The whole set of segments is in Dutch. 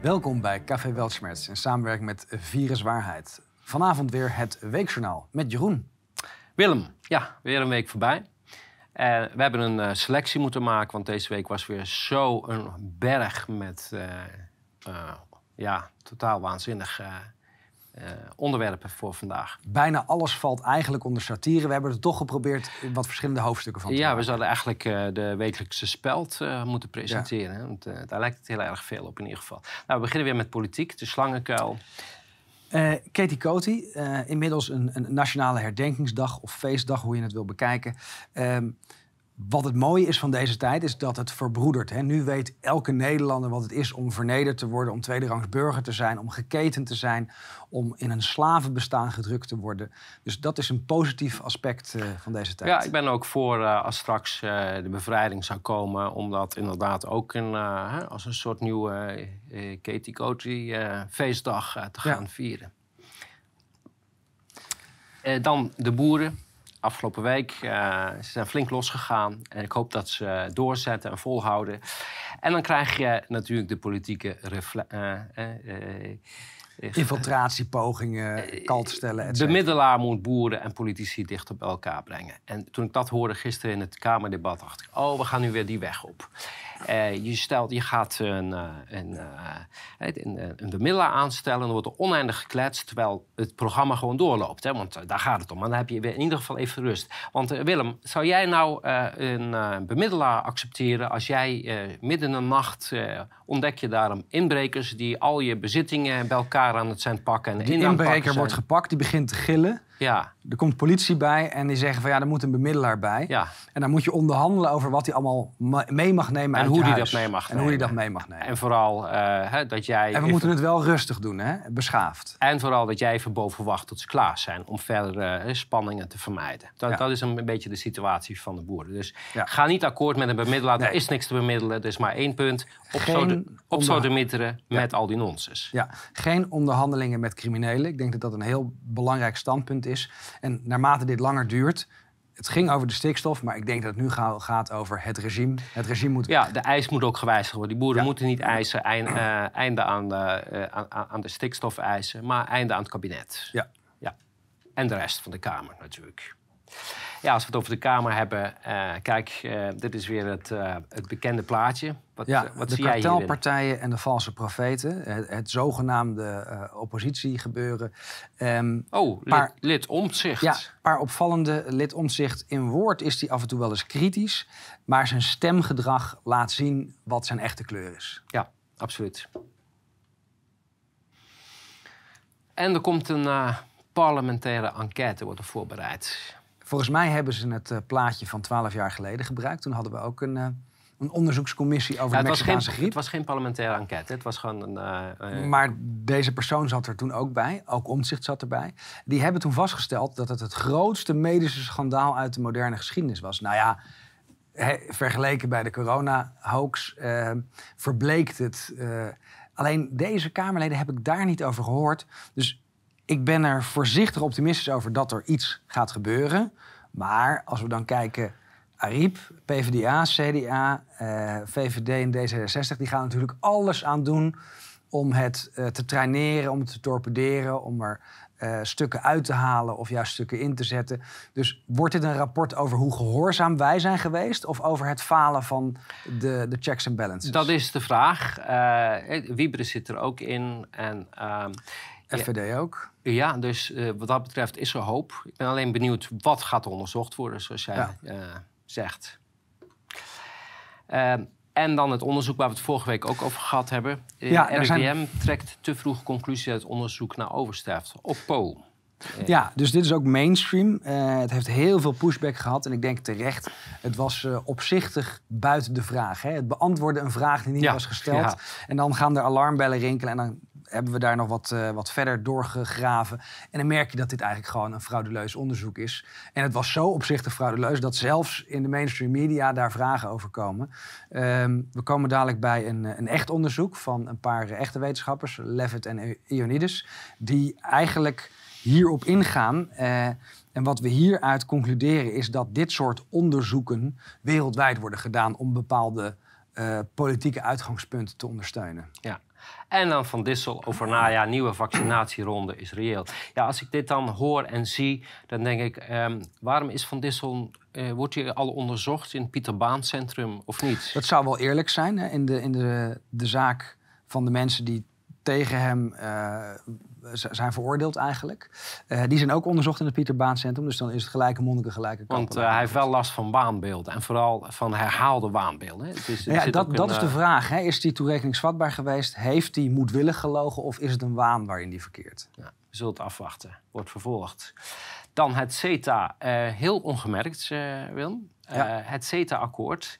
Welkom bij Café Weltschmerz in samenwerking met Viruswaarheid. Vanavond weer het Weekjournaal met Jeroen. Willem, ja, weer een week voorbij. Uh, we hebben een uh, selectie moeten maken, want deze week was weer zo een berg met uh, ja, totaal waanzinnig onderwerpen voor vandaag. Bijna alles valt eigenlijk onder satire. We hebben er toch geprobeerd wat verschillende hoofdstukken van te Ja, maken. we zouden eigenlijk de wekelijkse speld moeten presenteren. Ja. Want daar lijkt het heel erg veel op in ieder geval. Nou, we beginnen weer met politiek, de slangenkuil. Katie Coty, inmiddels een, een, nationale herdenkingsdag of feestdag, hoe je het wil bekijken. Uh, wat het mooie is van deze tijd, is dat het verbroedert. Hè. Nu weet elke Nederlander wat het is om vernederd te worden, om tweederangs burger te zijn, om geketend te zijn, om in een slavenbestaan gedrukt te worden. Dus dat is een positief aspect uh, van deze tijd. Ja, ik ben ook voor uh, als straks uh, de bevrijding zou komen, om dat inderdaad ook als een soort nieuwe Katie Coty feestdag te gaan ja. vieren. dan de boeren afgelopen week. Uh, ze zijn flink losgegaan. En ik hoop dat ze doorzetten en volhouden. En dan krijg je natuurlijk de politieke uh, uh, Infiltratiepogingen, kalt stellen, De middelaar moet boeren en politici dichter bij elkaar brengen. En toen ik dat hoorde gisteren in het Kamerdebat, dacht ik... oh, we gaan nu weer die weg op. Uh, je, stelt, je gaat een, uh, een, uh, een, een, bemiddelaar aanstellen... en dan wordt er oneindig gekletst... terwijl het programma gewoon doorloopt. Hè? Want daar gaat het om. Maar dan heb je in ieder geval even rust. Want Willem, zou jij nou een bemiddelaar accepteren... als jij midden in de nacht ontdek je daarom inbrekers... die al je bezittingen bij elkaar aan het zijn pakken... En die inbreker wordt gepakt, die begint te gillen... Ja. Er komt politie bij en die zeggen van ja, er moet een bemiddelaar bij. Ja. En dan moet je onderhandelen over wat hij allemaal mee mag nemen en hoe hij dat mee mag en nemen. hoe hij dat mee mag nemen. En vooral uh, hè, dat jij. En we even... moeten het wel rustig doen, hè? beschaafd. En vooral dat jij even boven wacht tot ze klaar zijn om verder uh, spanningen te vermijden. Dat, Ja. dat is een beetje de situatie van de boeren. Dus Ja. ga niet akkoord met een bemiddelaar. Nee. Er is niks te bemiddelen. Er is maar één punt. Op Geen onder- sodemieteren met al die nonsens. Ja, geen onderhandelingen met criminelen. Ik denk dat dat een heel belangrijk standpunt is. En naarmate dit langer duurt. Het ging over de stikstof, maar ik denk dat het nu ga- gaat over het regime. Het regime moet Ja, de eis moet ook gewijzigd worden. Die boeren Ja. moeten niet eisen eind- eh, einde aan de, eh, aan, aan de stikstof eisen, maar einde aan het kabinet. Ja. ja. En de rest van de Kamer natuurlijk. Ja, als we het over de Kamer hebben, eh, kijk, eh, dit is weer het, eh, het bekende plaatje. Wat, Ja, wat de zie kartelpartijen en de valse profeten. Het, het zogenaamde oppositiegebeuren. Ehm, Oh, lid, Maar- lid Omtzigt. ja, een paar opvallende lid omzicht. In woord is hij af en toe wel eens kritisch. Maar zijn stemgedrag laat zien wat zijn echte kleur is. Ja, absoluut. En er komt een parlementaire enquête wordt er voorbereid. Volgens mij hebben ze het eh, plaatje van 12 jaar geleden gebruikt. Toen hadden we ook een, eh, een onderzoekscommissie over Ja, de was geen, Mexicaanse griep. het was geen parlementaire enquête. Het was gewoon een... eh, Maar deze persoon zat er toen ook bij. Ook Omtzigt zat erbij. Die hebben toen vastgesteld dat het het grootste medische schandaal uit de moderne geschiedenis was. Nou ja, vergeleken bij de corona-hoax verbleekt het. alleen deze Kamerleden heb ik daar niet over gehoord. Dus ik ben er voorzichtig optimistisch over dat er iets gaat gebeuren. Maar als we dan kijken... Ariep, PvdA, CDA, eh, VVD en D66... die gaan natuurlijk alles aan doen om het eh, te traineren, om het te torpederen... om er eh, stukken uit te halen of juist stukken in te zetten. Dus wordt dit een rapport over hoe gehoorzaam wij zijn geweest... of over het falen van de, de checks and balances? Dat is de vraag. Eh Wieberen zit er ook in. En ehm, FVD ook. ja, dus eh, wat dat betreft is er hoop. Ik ben alleen benieuwd wat gaat er onderzocht worden, zoals jij Ja. eh, zegt. Ehm, en dan het onderzoek waar we het vorige week ook over gehad hebben. Eh, Ja, RIVM zijn- trekt te vroeg conclusie uit het onderzoek naar oversterfte op Po. Ja, dus dit is ook mainstream. Het heeft heel veel pushback gehad. En ik denk terecht, het was opzichtig buiten de vraag. Hè? Het beantwoordde een vraag die niet Ja, was gesteld. ja. En dan gaan er alarmbellen rinkelen. En dan hebben we daar nog wat, eh, wat verder doorgegraven. En dan merk je dat dit eigenlijk gewoon een frauduleus onderzoek is. En het was zo opzichtig frauduleus dat zelfs in de mainstream media daar vragen over komen. Ehm, we komen dadelijk bij een, eh, een echt onderzoek van een paar echte wetenschappers, Levitt en Ionides, die eigenlijk hierop ingaan. Eh, en wat we hieruit concluderen is dat dit soort onderzoeken wereldwijd worden gedaan om bepaalde politieke uitgangspunten te ondersteunen. Ja. En dan Van Dissel over, nou ja, nieuwe vaccinatieronde is reëel. Ja, als ik dit dan hoor en zie, dan denk ik... ehm, waarom is Van Dissel... eh, wordt hij al onderzocht in het Pieter Baan Centrum of niet? Dat zou wel eerlijk zijn hè, in, de, in de, de zaak van de mensen die tegen hem eh, zijn veroordeeld eigenlijk. Eh, die zijn ook onderzocht in het Pieter Baan Centrum. Dus dan is het gelijke monniken, gelijke Want kampen. eh, hij heeft wel last van waanbeelden. En vooral van herhaalde waanbeelden. hè. Het is, ja, dat, dat een, is de eh, vraag. Hè? Is die toerekeningsvatbaar geweest? Heeft hij moedwillig gelogen of is het een waan waarin die verkeert? Ja, we zullen het afwachten. Wordt vervolgd. Dan het CETA. eh, heel ongemerkt. Eh, Ja. het CETA-akkoord.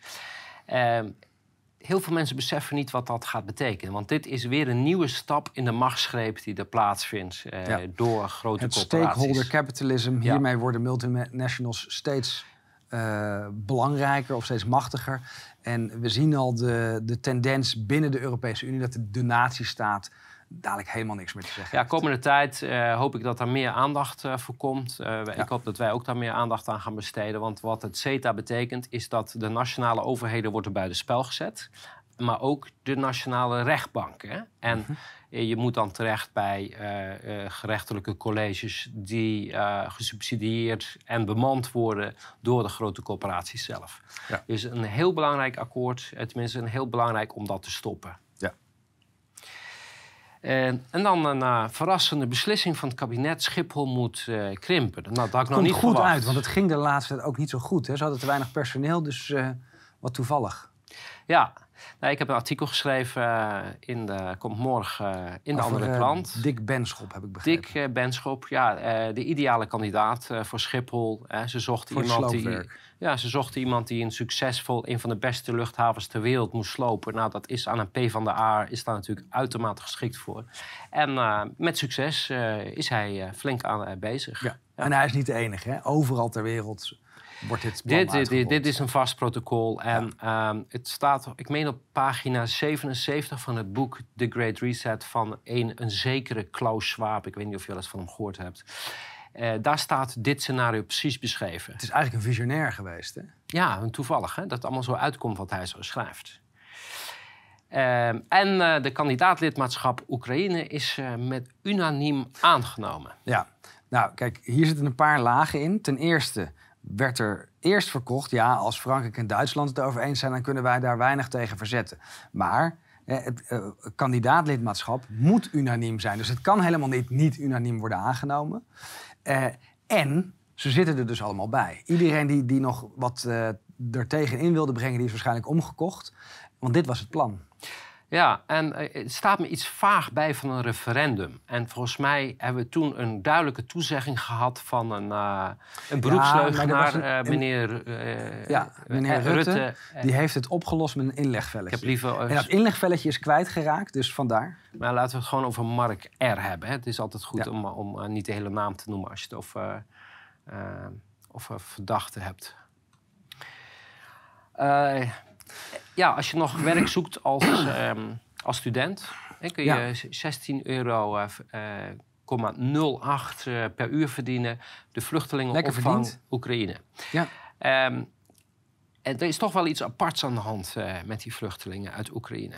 Heel veel mensen beseffen niet wat dat gaat betekenen. Want dit is weer een nieuwe stap in de machtsgreep die er plaatsvindt eh, Ja. door grote Het corporaties. stakeholder capitalism. Ja. Hiermee worden multinationals steeds eh, belangrijker of steeds machtiger. En we zien al de, de tendens binnen de Europese Unie dat de, de nazistaat dadelijk helemaal niks meer te zeggen Ja, komende tijd eh, hoop ik dat er meer aandacht eh, voor komt. Eh, Ja. Ik hoop dat wij ook daar meer aandacht aan gaan besteden. Want wat het CETA betekent, is dat de nationale overheden worden buiten spel gezet. Maar ook de nationale rechtbanken. En Mhm. je moet dan terecht bij gerechtelijke colleges die gesubsidieerd en bemand worden door de grote corporaties zelf. Ja. Dus een heel belangrijk akkoord, tenminste een heel belangrijk om dat te stoppen. Ja. En, en dan een eh, verrassende beslissing van het kabinet. Schiphol moet eh, krimpen. Nou, dat had ik nog niet goed verwacht. uit, want het ging de laatste tijd ook niet zo goed. Hè. Ze hadden te weinig personeel, dus eh, wat toevallig. Ja, nou, ik heb een artikel geschreven eh, in de, komt morgen eh, in de Over, andere eh, krant. Dick Benschop, heb ik begrepen. Dick Benschop, ja, de ideale kandidaat voor Schiphol. Ze zochten iemand die, ja, ze zochten iemand die een succesvol, een van de beste luchthavens ter wereld moest slopen. Nou, dat is aan een P van de A, is daar natuurlijk uitermate geschikt voor. En met succes is hij flink aan bezig. Ja. En hij is niet de enige. Hè. Overal ter wereld wordt dit Dit, dit, is een vast protocol. En ehm, het staat, ik meen op pagina 77 van het boek The Great Reset van een, een zekere Klaus Schwab. Ik weet niet of je wel eens van hem gehoord hebt. Eh, daar staat dit scenario precies beschreven. Het is eigenlijk een visionair geweest. Hè? Ja, en toevallig hè, dat het allemaal zo uitkomt wat hij zo schrijft. Ehm, en eh, de kandidaatlidmaatschap Oekraïne is eh, met unaniem aangenomen. Ja, nou kijk, hier zitten een paar lagen in. Ten eerste werd er eerst verkocht, ja, als Frankrijk en Duitsland het over eens zijn, dan kunnen wij daar weinig tegen verzetten. Maar eh, het eh, kandidaatlidmaatschap moet unaniem zijn. Dus het kan helemaal niet niet unaniem worden aangenomen. Eh, en ze zitten er dus allemaal bij. Iedereen die, die nog wat eh er tegenin wilde brengen, die is waarschijnlijk omgekocht. Want dit was het plan. Ja, en eh, het staat me iets vaag bij van een referendum. En volgens mij hebben we toen een duidelijke toezegging gehad van een, eh een beroepsleugenaar, eh, een- meneer, eh, Ja, meneer Rutte, Die heeft het opgelost met een ik inlegvelletje. heb liever, En dat inlegvelletje is kwijtgeraakt, dus vandaar. maar laten we het gewoon over Mark R. hebben. Hè. Het is altijd goed Ja. om, om niet de hele naam te noemen als je het over, over verdachten hebt. Eh, ja, als je nog werk zoekt als, ehm, als student, hè, kun je Ja. 16 euro eh, v- eh, 0,08 eh, per uur verdienen. De vluchtelingenopvang verdiend. Oekraïne. Ja. En er is toch wel iets aparts aan de hand eh, met die vluchtelingen uit Oekraïne.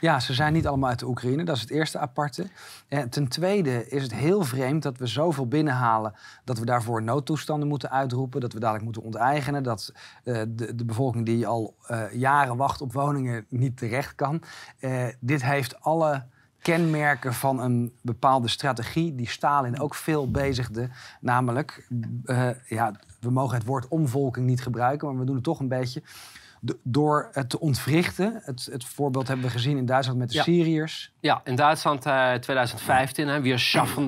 Ja, ze zijn niet allemaal uit de Oekraïne. Dat is het eerste aparte. En ten tweede is het heel vreemd dat we zoveel binnenhalen... dat we daarvoor noodtoestanden moeten uitroepen. Dat we dadelijk moeten onteigenen. Dat eh, de, de bevolking die al eh, jaren wacht op woningen niet terecht kan. Eh, dit heeft alle kenmerken van een bepaalde strategie... die Stalin ook veel bezigde. Namelijk, eh, ja, we mogen het woord omvolking niet gebruiken... maar we doen het toch een beetje... Do- door het te ontwrichten. Het, het voorbeeld hebben we gezien in Duitsland met de Ja. Syriërs. Ja, in Duitsland eh 2015, hè, weer schaffen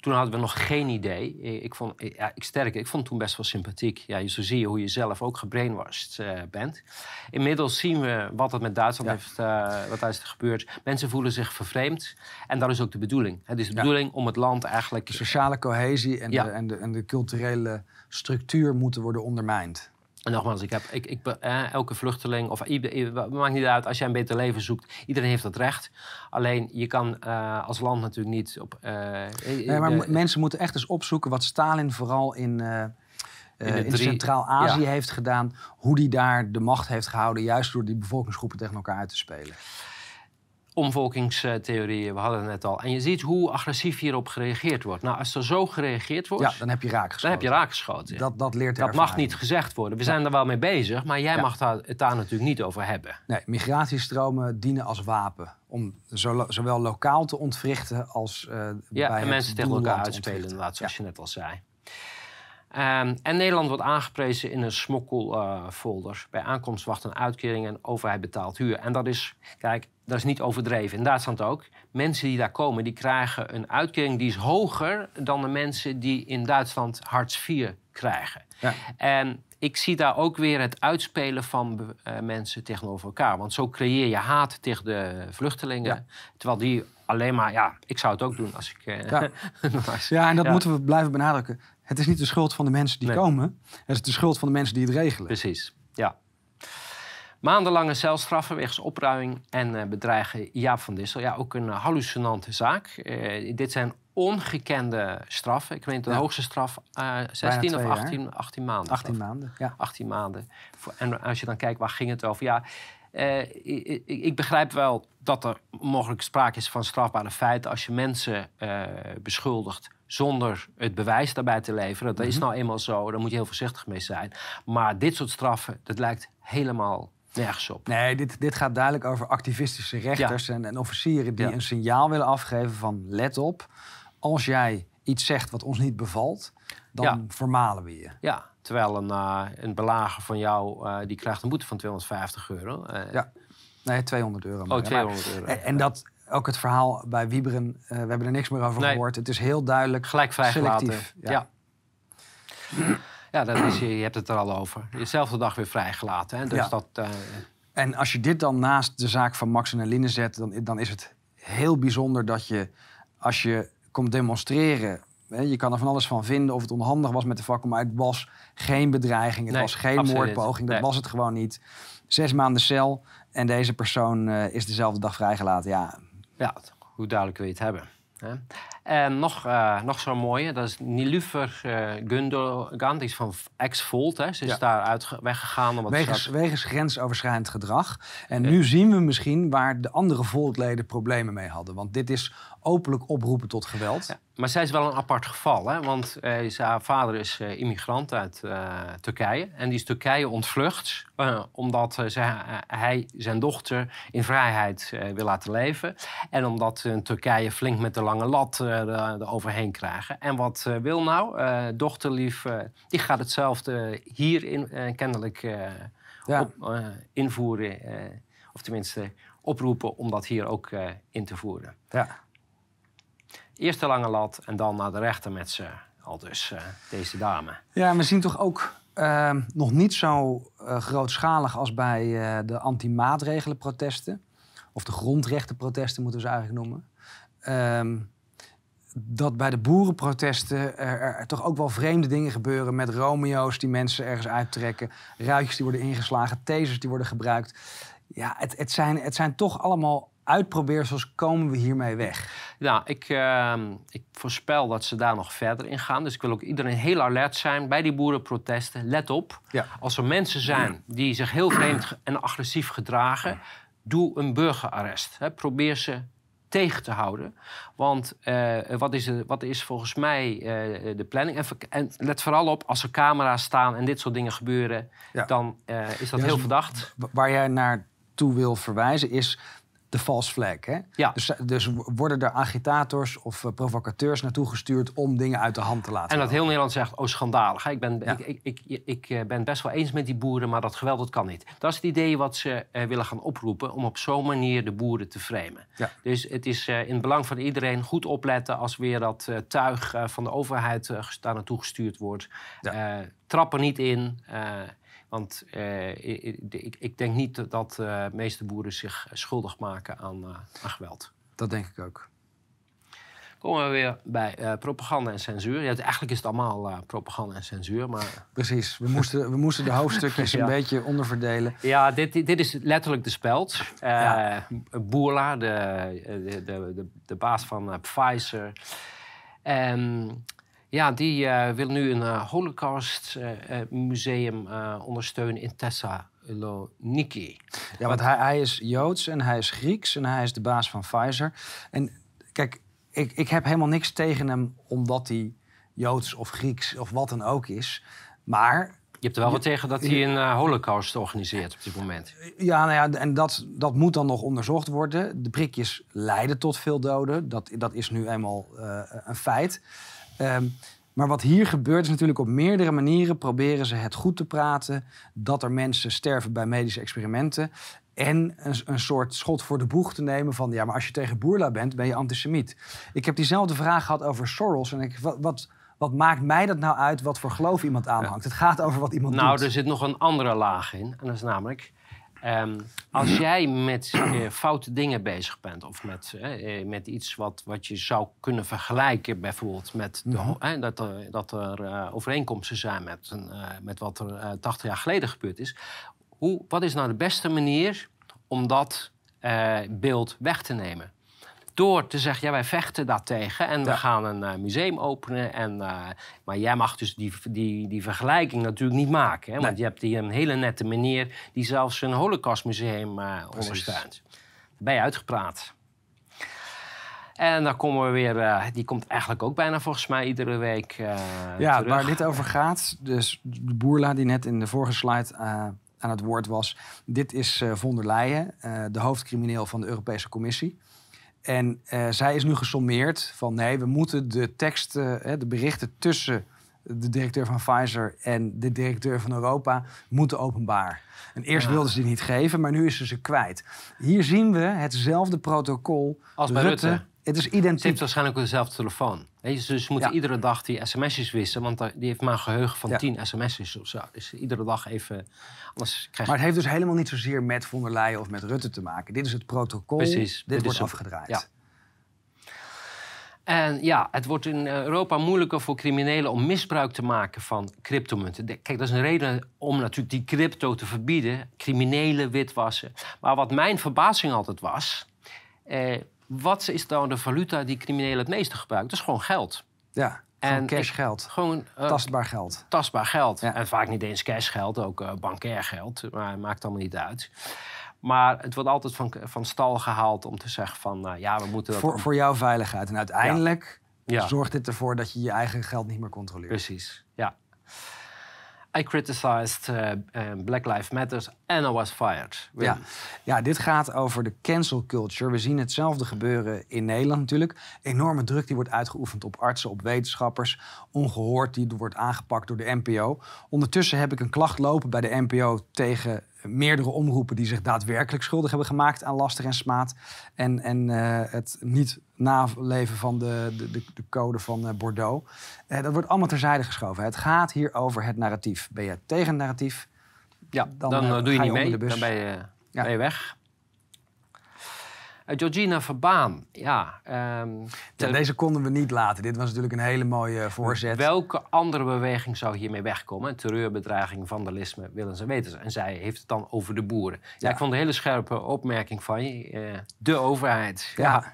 Toen hadden we nog geen idee. Ik vond, ja, ik sterk, ik vond het toen best wel sympathiek. Ja, zo zie je hoe je zelf ook gebrainwashed eh, bent. Inmiddels zien we wat er met Duitsland Ja. heeft, eh, wat daar is gebeurd. Mensen voelen zich vervreemd. En dat is ook de bedoeling. Het is de bedoeling om het land eigenlijk... De sociale cohesie en, de, en, de, en de culturele structuur moeten worden ondermijnd. En nogmaals, ik heb, ik, ik, eh, elke vluchteling, of ieder- maakt niet uit, als jij een beter leven zoekt, iedereen heeft dat recht. Alleen je kan eh, als land natuurlijk niet op. eh, Nee, maar de- mensen moeten echt eens opzoeken wat Stalin vooral in, de in drie- Centraal-Azië ja. heeft gedaan. Hoe die daar de macht heeft gehouden, juist door die bevolkingsgroepen tegen elkaar uit te spelen. Omvolkingstheorieën, we hadden het net al. En je ziet hoe agressief hierop gereageerd wordt. Nou, als er zo gereageerd wordt, Ja, dan heb je raak dan heb je raakgeschoten. Dat, dat leert Dat mag niet gezegd worden. We zijn er wel mee bezig, maar jij Ja. mag daar, het daar natuurlijk niet over hebben. Nee, migratiestromen dienen als wapen. Om zo- zowel lokaal te ontwrichten als eh Ja, bij en mensen tegen elkaar uitspelen, inderdaad, zoals Ja. je net al zei. Ehm, en Nederland wordt aangeprezen in een smokkelfolder. Bij aankomst wacht een uitkering en overheid betaalt huur. En dat is, kijk, dat is niet overdreven. In Duitsland ook. Mensen die daar komen, die krijgen een uitkering die is hoger dan de mensen die in Duitsland Hartz IV krijgen. Ja. En ik zie daar ook weer het uitspelen van eh, mensen tegenover elkaar. Want zo creëer je haat tegen de vluchtelingen. Ja. Terwijl die alleen maar, ja, ik zou het ook doen als ik. eh, Ja. Ja, en dat Ja. moeten we blijven benadrukken. Het is niet de schuld van de mensen die Nee. komen. Het is de schuld van de mensen die het regelen. Precies, ja. Maandenlange celstraffen wegens opruiming en eh, bedreigen Jaap van Dissel. Ja, ook een eh, hallucinante zaak. Eh, dit zijn ongekende straffen. Ik weet de Ja. hoogste straf eh 16 twee of jaar. 18, 18 maanden. 18 geloof ik. maanden. Ja. 18 maanden. En als je dan kijkt, waar ging het over? Ja, eh, ik, ik- begrijp wel dat er mogelijk sprake is van strafbare feiten... als je mensen eh, beschuldigt zonder het bewijs daarbij te leveren. Dat is nou eenmaal zo, daar moet je heel voorzichtig mee zijn. Maar dit soort straffen, dat lijkt helemaal nergens op. Nee, dit, dit gaat duidelijk over activistische rechters en, en officieren die Ja. een signaal willen afgeven van let op, als jij iets zegt wat ons niet bevalt, dan Ja. vermalen we je. Ja, terwijl een, eh, een belager van jou, eh, die krijgt een boete van 250 euro. Eh, Ja. Nee, 200 euro. maar. Oh, 200 euro. En, en dat ook het verhaal bij Wieberen, we hebben er niks meer over Nee. gehoord. Het is heel duidelijk Gelijk vrijgelaten. selectief. Ja. Ja, dat is, je hebt het er al over. Dezelfde dag weer vrijgelaten. Hè? Dus Ja. dat, En als je dit dan naast de zaak van Max en Aline zet, dan, dan is het heel bijzonder dat je, als je komt demonstreren, je kan er van alles van vinden of het onhandig was met de vakbond, maar het was geen bedreiging, het Nee, was geen moordpoging, dat Nee. was het gewoon niet. Zes maanden cel en deze persoon eh, is dezelfde dag vrijgelaten. Ja, ja, hoe duidelijk wil je het hebben. Hè? En nog, eh, nog zo'n mooie, dat is Nilufer eh Gundogan, die is van ex-Volt. Ze is Ja. daar uit, weggegaan. Omdat wegens, grensoverschrijdend gedrag. En nu zien we misschien waar de andere volkleden problemen mee hadden. Want dit is openlijk oproepen tot geweld. Ja, maar zij is wel een apart geval, hè? want ze- haar vader is eh, immigrant uit eh, Turkije. En die is Turkije ontvlucht omdat zij- hij zijn dochter in vrijheid wil laten leven. En omdat in Turkije flink met de lange lat er er overheen krijgen. En wat wil nou? Dochterlief, die gaat hetzelfde hier in, kennelijk Ja. op, invoeren. of tenminste oproepen om dat hier ook in te voeren. Ja. Eerst de lange lat en dan naar de rechter met ze. Al dus eh, deze dame. Ja, we zien toch ook eh, nog niet zo eh, grootschalig als bij eh, de anti-maatregelenprotesten. Of de grondrechtenprotesten moeten we ze eigenlijk noemen. Ehm, dat bij de boerenprotesten er, er toch ook wel vreemde dingen gebeuren met Romeo's die mensen ergens uittrekken, ruitjes die worden ingeslagen, tasers die worden gebruikt. Ja, het, het, zijn, het zijn toch allemaal uitprobeersels, komen we hiermee weg? Nou, ik, ehm, ik voorspel dat ze daar nog verder in gaan. Dus ik wil ook iedereen heel alert zijn bij die boerenprotesten. Let op, Ja. als er mensen zijn die zich heel vreemd en agressief gedragen... doe een burgerarrest. Probeer ze tegen te houden. Want eh, wat, is wat is volgens mij eh, de planning? En, en let vooral op, als er camera's staan en dit soort dingen gebeuren... Ja. dan eh, is dat Ja, heel dus- verdacht. Wa- Waar jij naartoe wil verwijzen is de false flag. Hè? Ja. Dus, dus worden er agitators of eh, provocateurs naartoe gestuurd om dingen uit de hand te laten En dat heel Nederland zegt, oh schandalig. hè. Ik ben, Ja. ik, ik, ik, ik eh, ben best wel eens met die boeren, maar dat geweld dat kan niet. Dat is het idee wat ze eh, willen gaan oproepen... om op zo'n manier de boeren te framen. Ja. Dus het is in het belang van iedereen goed opletten... als weer dat tuig van de overheid daar naartoe gestuurd wordt. Ja. Trap er niet in... eh, want eh, ik, ik, denk niet dat- dat eh, de meeste boeren zich schuldig maken aan, eh, aan geweld. Dat denk ik ook. Komen we weer bij eh, propaganda en censuur. Ja, eigenlijk is het allemaal eh, propaganda en censuur. Maar Precies. We moesten, we moesten de hoofdstukjes Ja. een beetje onderverdelen. ja, dit, dit is letterlijk de speld. Eh Ja. Boerla, de, de, de, de, de baas van eh, Pfizer. En ja, die eh, wil nu een eh, Holocaust eh, eh, museum eh, ondersteunen in Thessaloniki. Ja, want hij, hij is Joods en hij is Grieks en hij is de baas van Pfizer. En kijk, ik, ik heb helemaal niks tegen hem omdat hij Joods of Grieks of wat dan ook is. Maar Je hebt er wel wat tegen dat hij een holocaust organiseert op dit moment. Ja, nou ja, en dat, dat moet dan nog onderzocht worden. De prikjes leiden tot veel doden. Dat, dat is nu eenmaal een feit. Ehm, maar wat hier gebeurt is natuurlijk op meerdere manieren proberen ze het goed te praten. Dat er mensen sterven bij medische experimenten. En een, een soort schot voor de boeg te nemen van... ja, maar als je tegen Boerla bent, ben je antisemiet. Ik heb diezelfde vraag gehad over Soros. En ik, wat, wat, wat maakt mij dat nou uit wat voor geloof iemand aanhangt? Het gaat over wat iemand Nou, doet. er zit nog een andere laag in. En dat is namelijk... ehm, als jij met eh, foute dingen bezig bent... of met, eh, eh, met iets wat, wat je zou kunnen vergelijken... bijvoorbeeld met de, eh, dat er, dat er overeenkomsten zijn... met, een, met wat er eh, 80 jaar geleden gebeurd is... Hoe, wat is nou de beste manier om dat beeld weg te nemen? Door te zeggen, ja, wij vechten daartegen en we gaan een eh, museum openen. En, eh, maar jij mag dus die, die, die vergelijking natuurlijk niet maken. Hè? Want Nee. je hebt hier een hele nette meneer die zelfs een holocaustmuseum eh ondersteunt. Daar ben je uitgepraat. En dan komen we weer, die komt eigenlijk ook bijna volgens mij iedere week Ja, terug. waar dit over gaat, dus de Boerla die net in de vorige slide aan het woord was. Dit is von der Leyen, de hoofdcrimineel van de Europese Commissie. En eh, zij is nu gesommeerd van nee, we moeten de teksten, hè, de berichten tussen de directeur van Pfizer en de directeur van Europa moeten openbaar. En eerst Ja. wilden ze die niet geven, maar nu is ze ze kwijt. Hier zien we hetzelfde protocol. Als bij Rutte. Het is Ze identiek. heeft waarschijnlijk ook dezelfde telefoon. Weet je, dus ze moeten Ja. iedere dag die sms'jes wisselen. Want die heeft maar een geheugen van Ja. 10 sms'jes of zo. Dus iedere dag even... Anders krijg je... Maar het heeft dus helemaal niet zozeer met von der Leyen of met Rutte te maken. Dit is het protocol. Precies, Dit, dit wordt afgedraaid. ja. En ja, het wordt in Europa moeilijker voor criminelen om misbruik te maken van cryptomunten. Kijk, dat is een reden om natuurlijk die crypto te verbieden. Criminelen witwassen. Maar wat mijn verbazing altijd was... Eh, wat is nou de valuta die criminelen het meeste gebruiken? Dat is gewoon geld. Ja, En cash geld. Gewoon eh, Tastbaar geld. tastbaar geld. Ja. En vaak niet eens cashgeld, ook eh bankair geld. Maar maakt allemaal niet uit. Maar het wordt altijd van, van stal gehaald om te zeggen van... nou ja, we moeten dat... Voor, voor jouw veiligheid. En uiteindelijk Ja. zorgt dit ervoor dat je je eigen geld niet meer controleert. Precies, ja. I criticized eh, eh, Black Lives Matter and I was fired. Ja. ja, dit gaat over de cancel culture. We zien hetzelfde gebeuren in Nederland natuurlijk. Enorme druk die wordt uitgeoefend op artsen, op wetenschappers. Ongehoord, die wordt aangepakt door de NPO. Ondertussen heb ik een klacht lopen bij de NPO tegen meerdere omroepen die zich daadwerkelijk schuldig hebben gemaakt aan laster en smaad. En, en eh, het niet naleven van de, de, de, de code van eh, Bordeaux. Eh, dat wordt allemaal terzijde geschoven. Het gaat hier over het narratief. Ben je tegen het narratief? Ja, Dan, dan, doe je niet je mee, dan ben je, Ja. ben je weg. Eh, Georgina Verbaan, ja. ehm, Ja, de- deze konden we niet laten. Dit was natuurlijk een hele mooie voorzet. Welke andere beweging zou hiermee wegkomen? Terreurbedreiging, vandalisme, willen ze weten. En zij heeft het dan over de boeren. Ja, Ja. ik vond een hele scherpe opmerking van je. Eh, de overheid. Ja.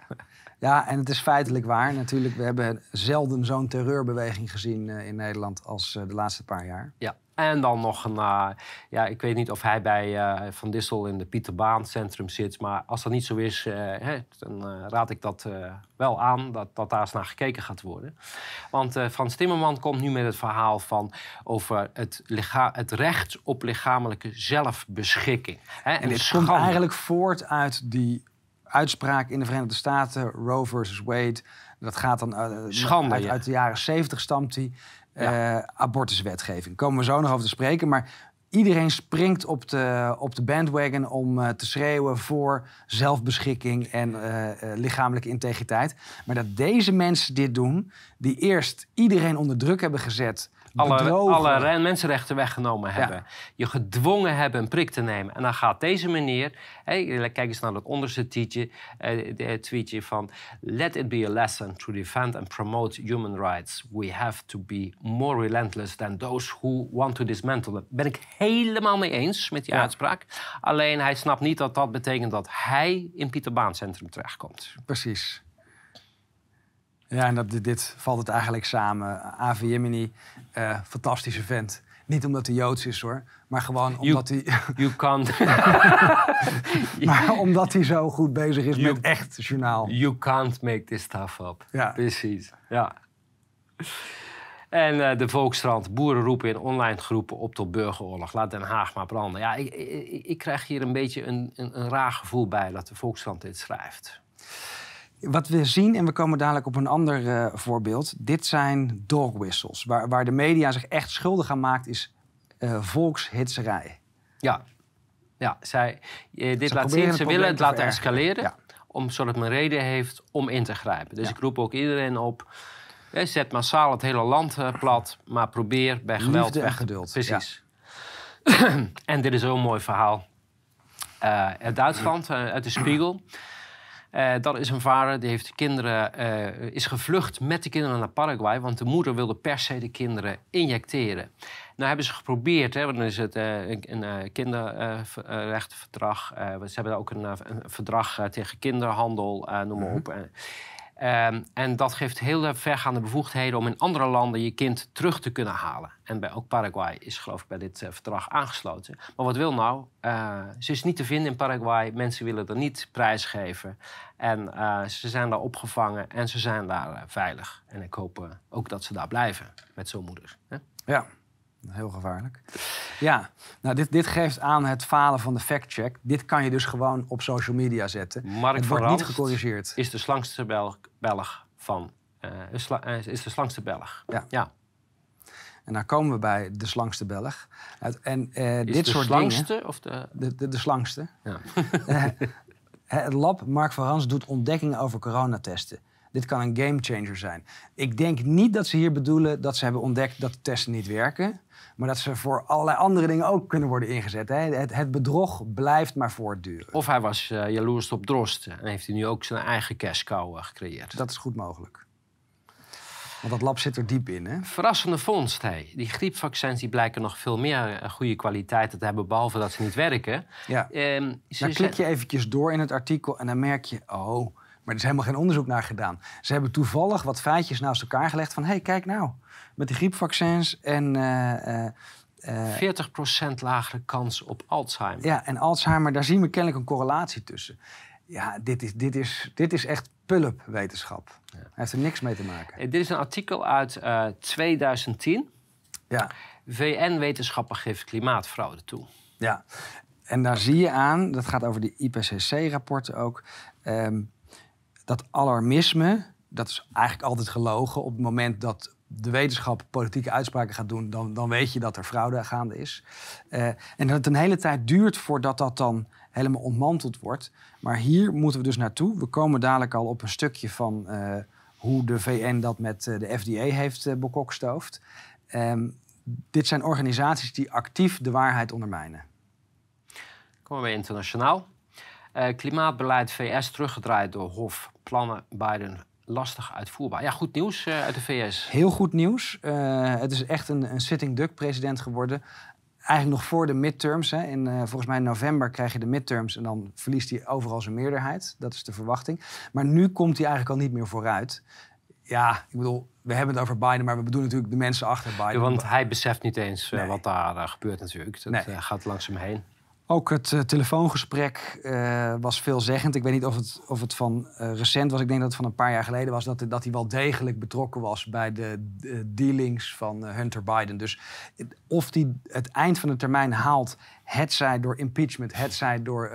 ja, en het is feitelijk waar. Natuurlijk, we hebben zelden zo'n terreurbeweging gezien eh, in Nederland als de laatste paar jaar. Ja. En dan nog een, eh, ja, ik weet niet of hij bij eh, Van Dissel in de Pieterbaan Centrum zit. Maar als dat niet zo is, eh, hè, dan raad ik dat wel aan. Dat, dat daar eens naar gekeken gaat worden. Want Frans Timmerman komt nu met het verhaal van over het, het recht op lichamelijke zelfbeschikking. Hè, En dit komt eigenlijk voort uit die uitspraak in de Verenigde Staten, Roe versus Wade. Dat gaat dan Schande, uit, ja. uit de jaren 70 stamt die eh, abortuswetgeving. Komen we zo nog over te spreken, maar iedereen springt op de, op de bandwagon om eh, te schreeuwen voor zelfbeschikking en eh, lichamelijke integriteit. Maar dat deze mensen dit doen, die eerst iedereen onder druk hebben gezet, alle, bedrogen. alle mensenrechten weggenomen hebben. Je gedwongen hebben een prik te nemen. En dan gaat deze meneer... Kijk eens naar dat onderste tweetje, eh, tweetje van... Let it be a lesson to defend and promote human rights. We have to be more relentless than those who want to dismantle them. Ben ik helemaal mee eens met die Ja. uitspraak. Alleen hij snapt niet dat dat betekent dat hij in Pieterbaan Centrum terechtkomt. Precies. Ja, en dat, dit, valt het eigenlijk samen. Avi Yemini, eh, fantastische vent. Niet omdat hij Joods is hoor, maar gewoon omdat hij, You can't, maar omdat hij zo goed bezig is You- met echt journaal. you can't make this stuff up. Ja. Precies, ja. En eh, de Volkskrant, boeren roepen in online groepen op tot burgeroorlog. Laat Den Haag maar branden. Ja, ik, ik, ik krijg hier een beetje een, een, een raar gevoel bij dat de Volkskrant dit schrijft. Wat we zien, en we komen dadelijk op een ander eh, voorbeeld. Dit zijn dog whistles. Waar, waar de media zich echt schuldig aan maakt, is eh volkshitserij. Ja, ja zij, eh, dit Ze laat zien, ze willen het te laten escaleren. Ja. Om, zodat men reden heeft om in te grijpen. Dus Ja. ik roep ook iedereen op. Zet massaal het hele land plat, maar probeer bij geweld Liefde en geduld, Precies. en dit is een heel mooi verhaal. Uit Duitsland, uit de Spiegel. Eh, dat is een vader die heeft de kinderen, eh, is gevlucht met de kinderen naar Paraguay. Want de moeder wilde per se de kinderen injecteren. Nou hebben ze geprobeerd, hè, want dan is het eh, een, een kinderrechtenverdrag. Ze hebben ook een, een verdrag tegen kinderhandel, noem maar op. En, ehm, en dat geeft heel vergaande bevoegdheden om in andere landen je kind terug te kunnen halen. En bij, ook Paraguay is geloof ik bij dit eh, verdrag aangesloten. Maar wat wil nou? Eh, ze is niet te vinden in Paraguay. Mensen willen er niet prijsgeven. En eh, ze zijn daar opgevangen en ze zijn daar veilig. En ik hoop ook dat ze daar blijven met zo'n moeder. Hè? Ja, heel gevaarlijk. Ja, nou, dit, dit geeft aan het falen van de fact-check. Dit kan je dus gewoon op social media zetten. Mark het wordt niet gecorrigeerd. is de slangste Belg, Belg van... eh, is de slangste Belg. Ja. ja. En dan komen we bij de slangste Belg. En eh, Is dit de soort slangste dingen... of de... De, de, de slangste. Ja. Het lab Mark van Rans doet ontdekkingen over coronatesten. Dit kan een gamechanger zijn. Ik denk niet dat ze hier bedoelen dat ze hebben ontdekt dat de testen niet werken. Maar dat ze voor allerlei andere dingen ook kunnen worden ingezet. Hè. Het, het bedrog blijft maar voortduren. Of hij was eh, jaloers op Drost en heeft hij nu ook zijn eigen cashcow eh, gecreëerd. Dat is goed mogelijk. Want dat lab zit er diep in. Hè? Verrassende vondst. Die griepvaccins die blijken nog veel meer eh, goede kwaliteiten te hebben, behalve dat ze niet werken. Ja. Dan klik je eventjes door in het artikel en dan merk je... oh, maar er is helemaal geen onderzoek naar gedaan. Ze hebben toevallig wat feitjes naast elkaar gelegd van... hé, hey, kijk nou, met die griepvaccins en... eh, eh, eh, 40% lagere kans op Alzheimer. ja, en Alzheimer, daar zien we kennelijk een correlatie tussen. Ja, dit is, dit is, dit is echt pull-up wetenschap. Hij heeft er niks mee te maken. Eh, Dit is een artikel uit eh, 2010. Ja, VN-wetenschapper geeft klimaatfraude toe. ja. En daar zie je aan, dat gaat over die IPCC-rapporten ook... ehm, dat alarmisme, dat is eigenlijk altijd gelogen. Op het moment dat de wetenschap politieke uitspraken gaat doen... dan, dan weet je dat er fraude gaande is. Eh, en dat het een hele tijd duurt voordat dat dan helemaal ontmanteld wordt. Maar hier moeten we dus naartoe. We komen dadelijk al op een stukje van eh, hoe de VN dat met eh, de FDA heeft bekokstoofd. Ehm, dit zijn organisaties die actief de waarheid ondermijnen. Komen we internationaal. Eh, klimaatbeleid VS teruggedraaid door Hof. Plannen Biden lastig uitvoerbaar. Ja, goed nieuws eh, uit de VS. Heel goed nieuws. Eh, het is echt een, een sitting duck president geworden. Eigenlijk nog voor de midterms. Hè. In, volgens mij in november krijg je de midterms en dan verliest hij overal zijn meerderheid. Dat is de verwachting. Maar nu komt hij eigenlijk al niet meer vooruit. Ja, ik bedoel, we hebben het over Biden, maar we bedoelen natuurlijk de mensen achter Biden. Ja, want hij beseft niet eens Nee. wat daar gebeurt natuurlijk. Dat Nee. gaat langs hem heen. Ook het eh, telefoongesprek eh, was veelzeggend. Ik weet niet of het, of het van eh, recent was. Ik denk dat het van een paar jaar geleden was. Dat, dat hij wel degelijk betrokken was bij de, de dealings van Hunter Biden. Dus of hij het eind van de termijn haalt. Het zij door impeachment, het zij door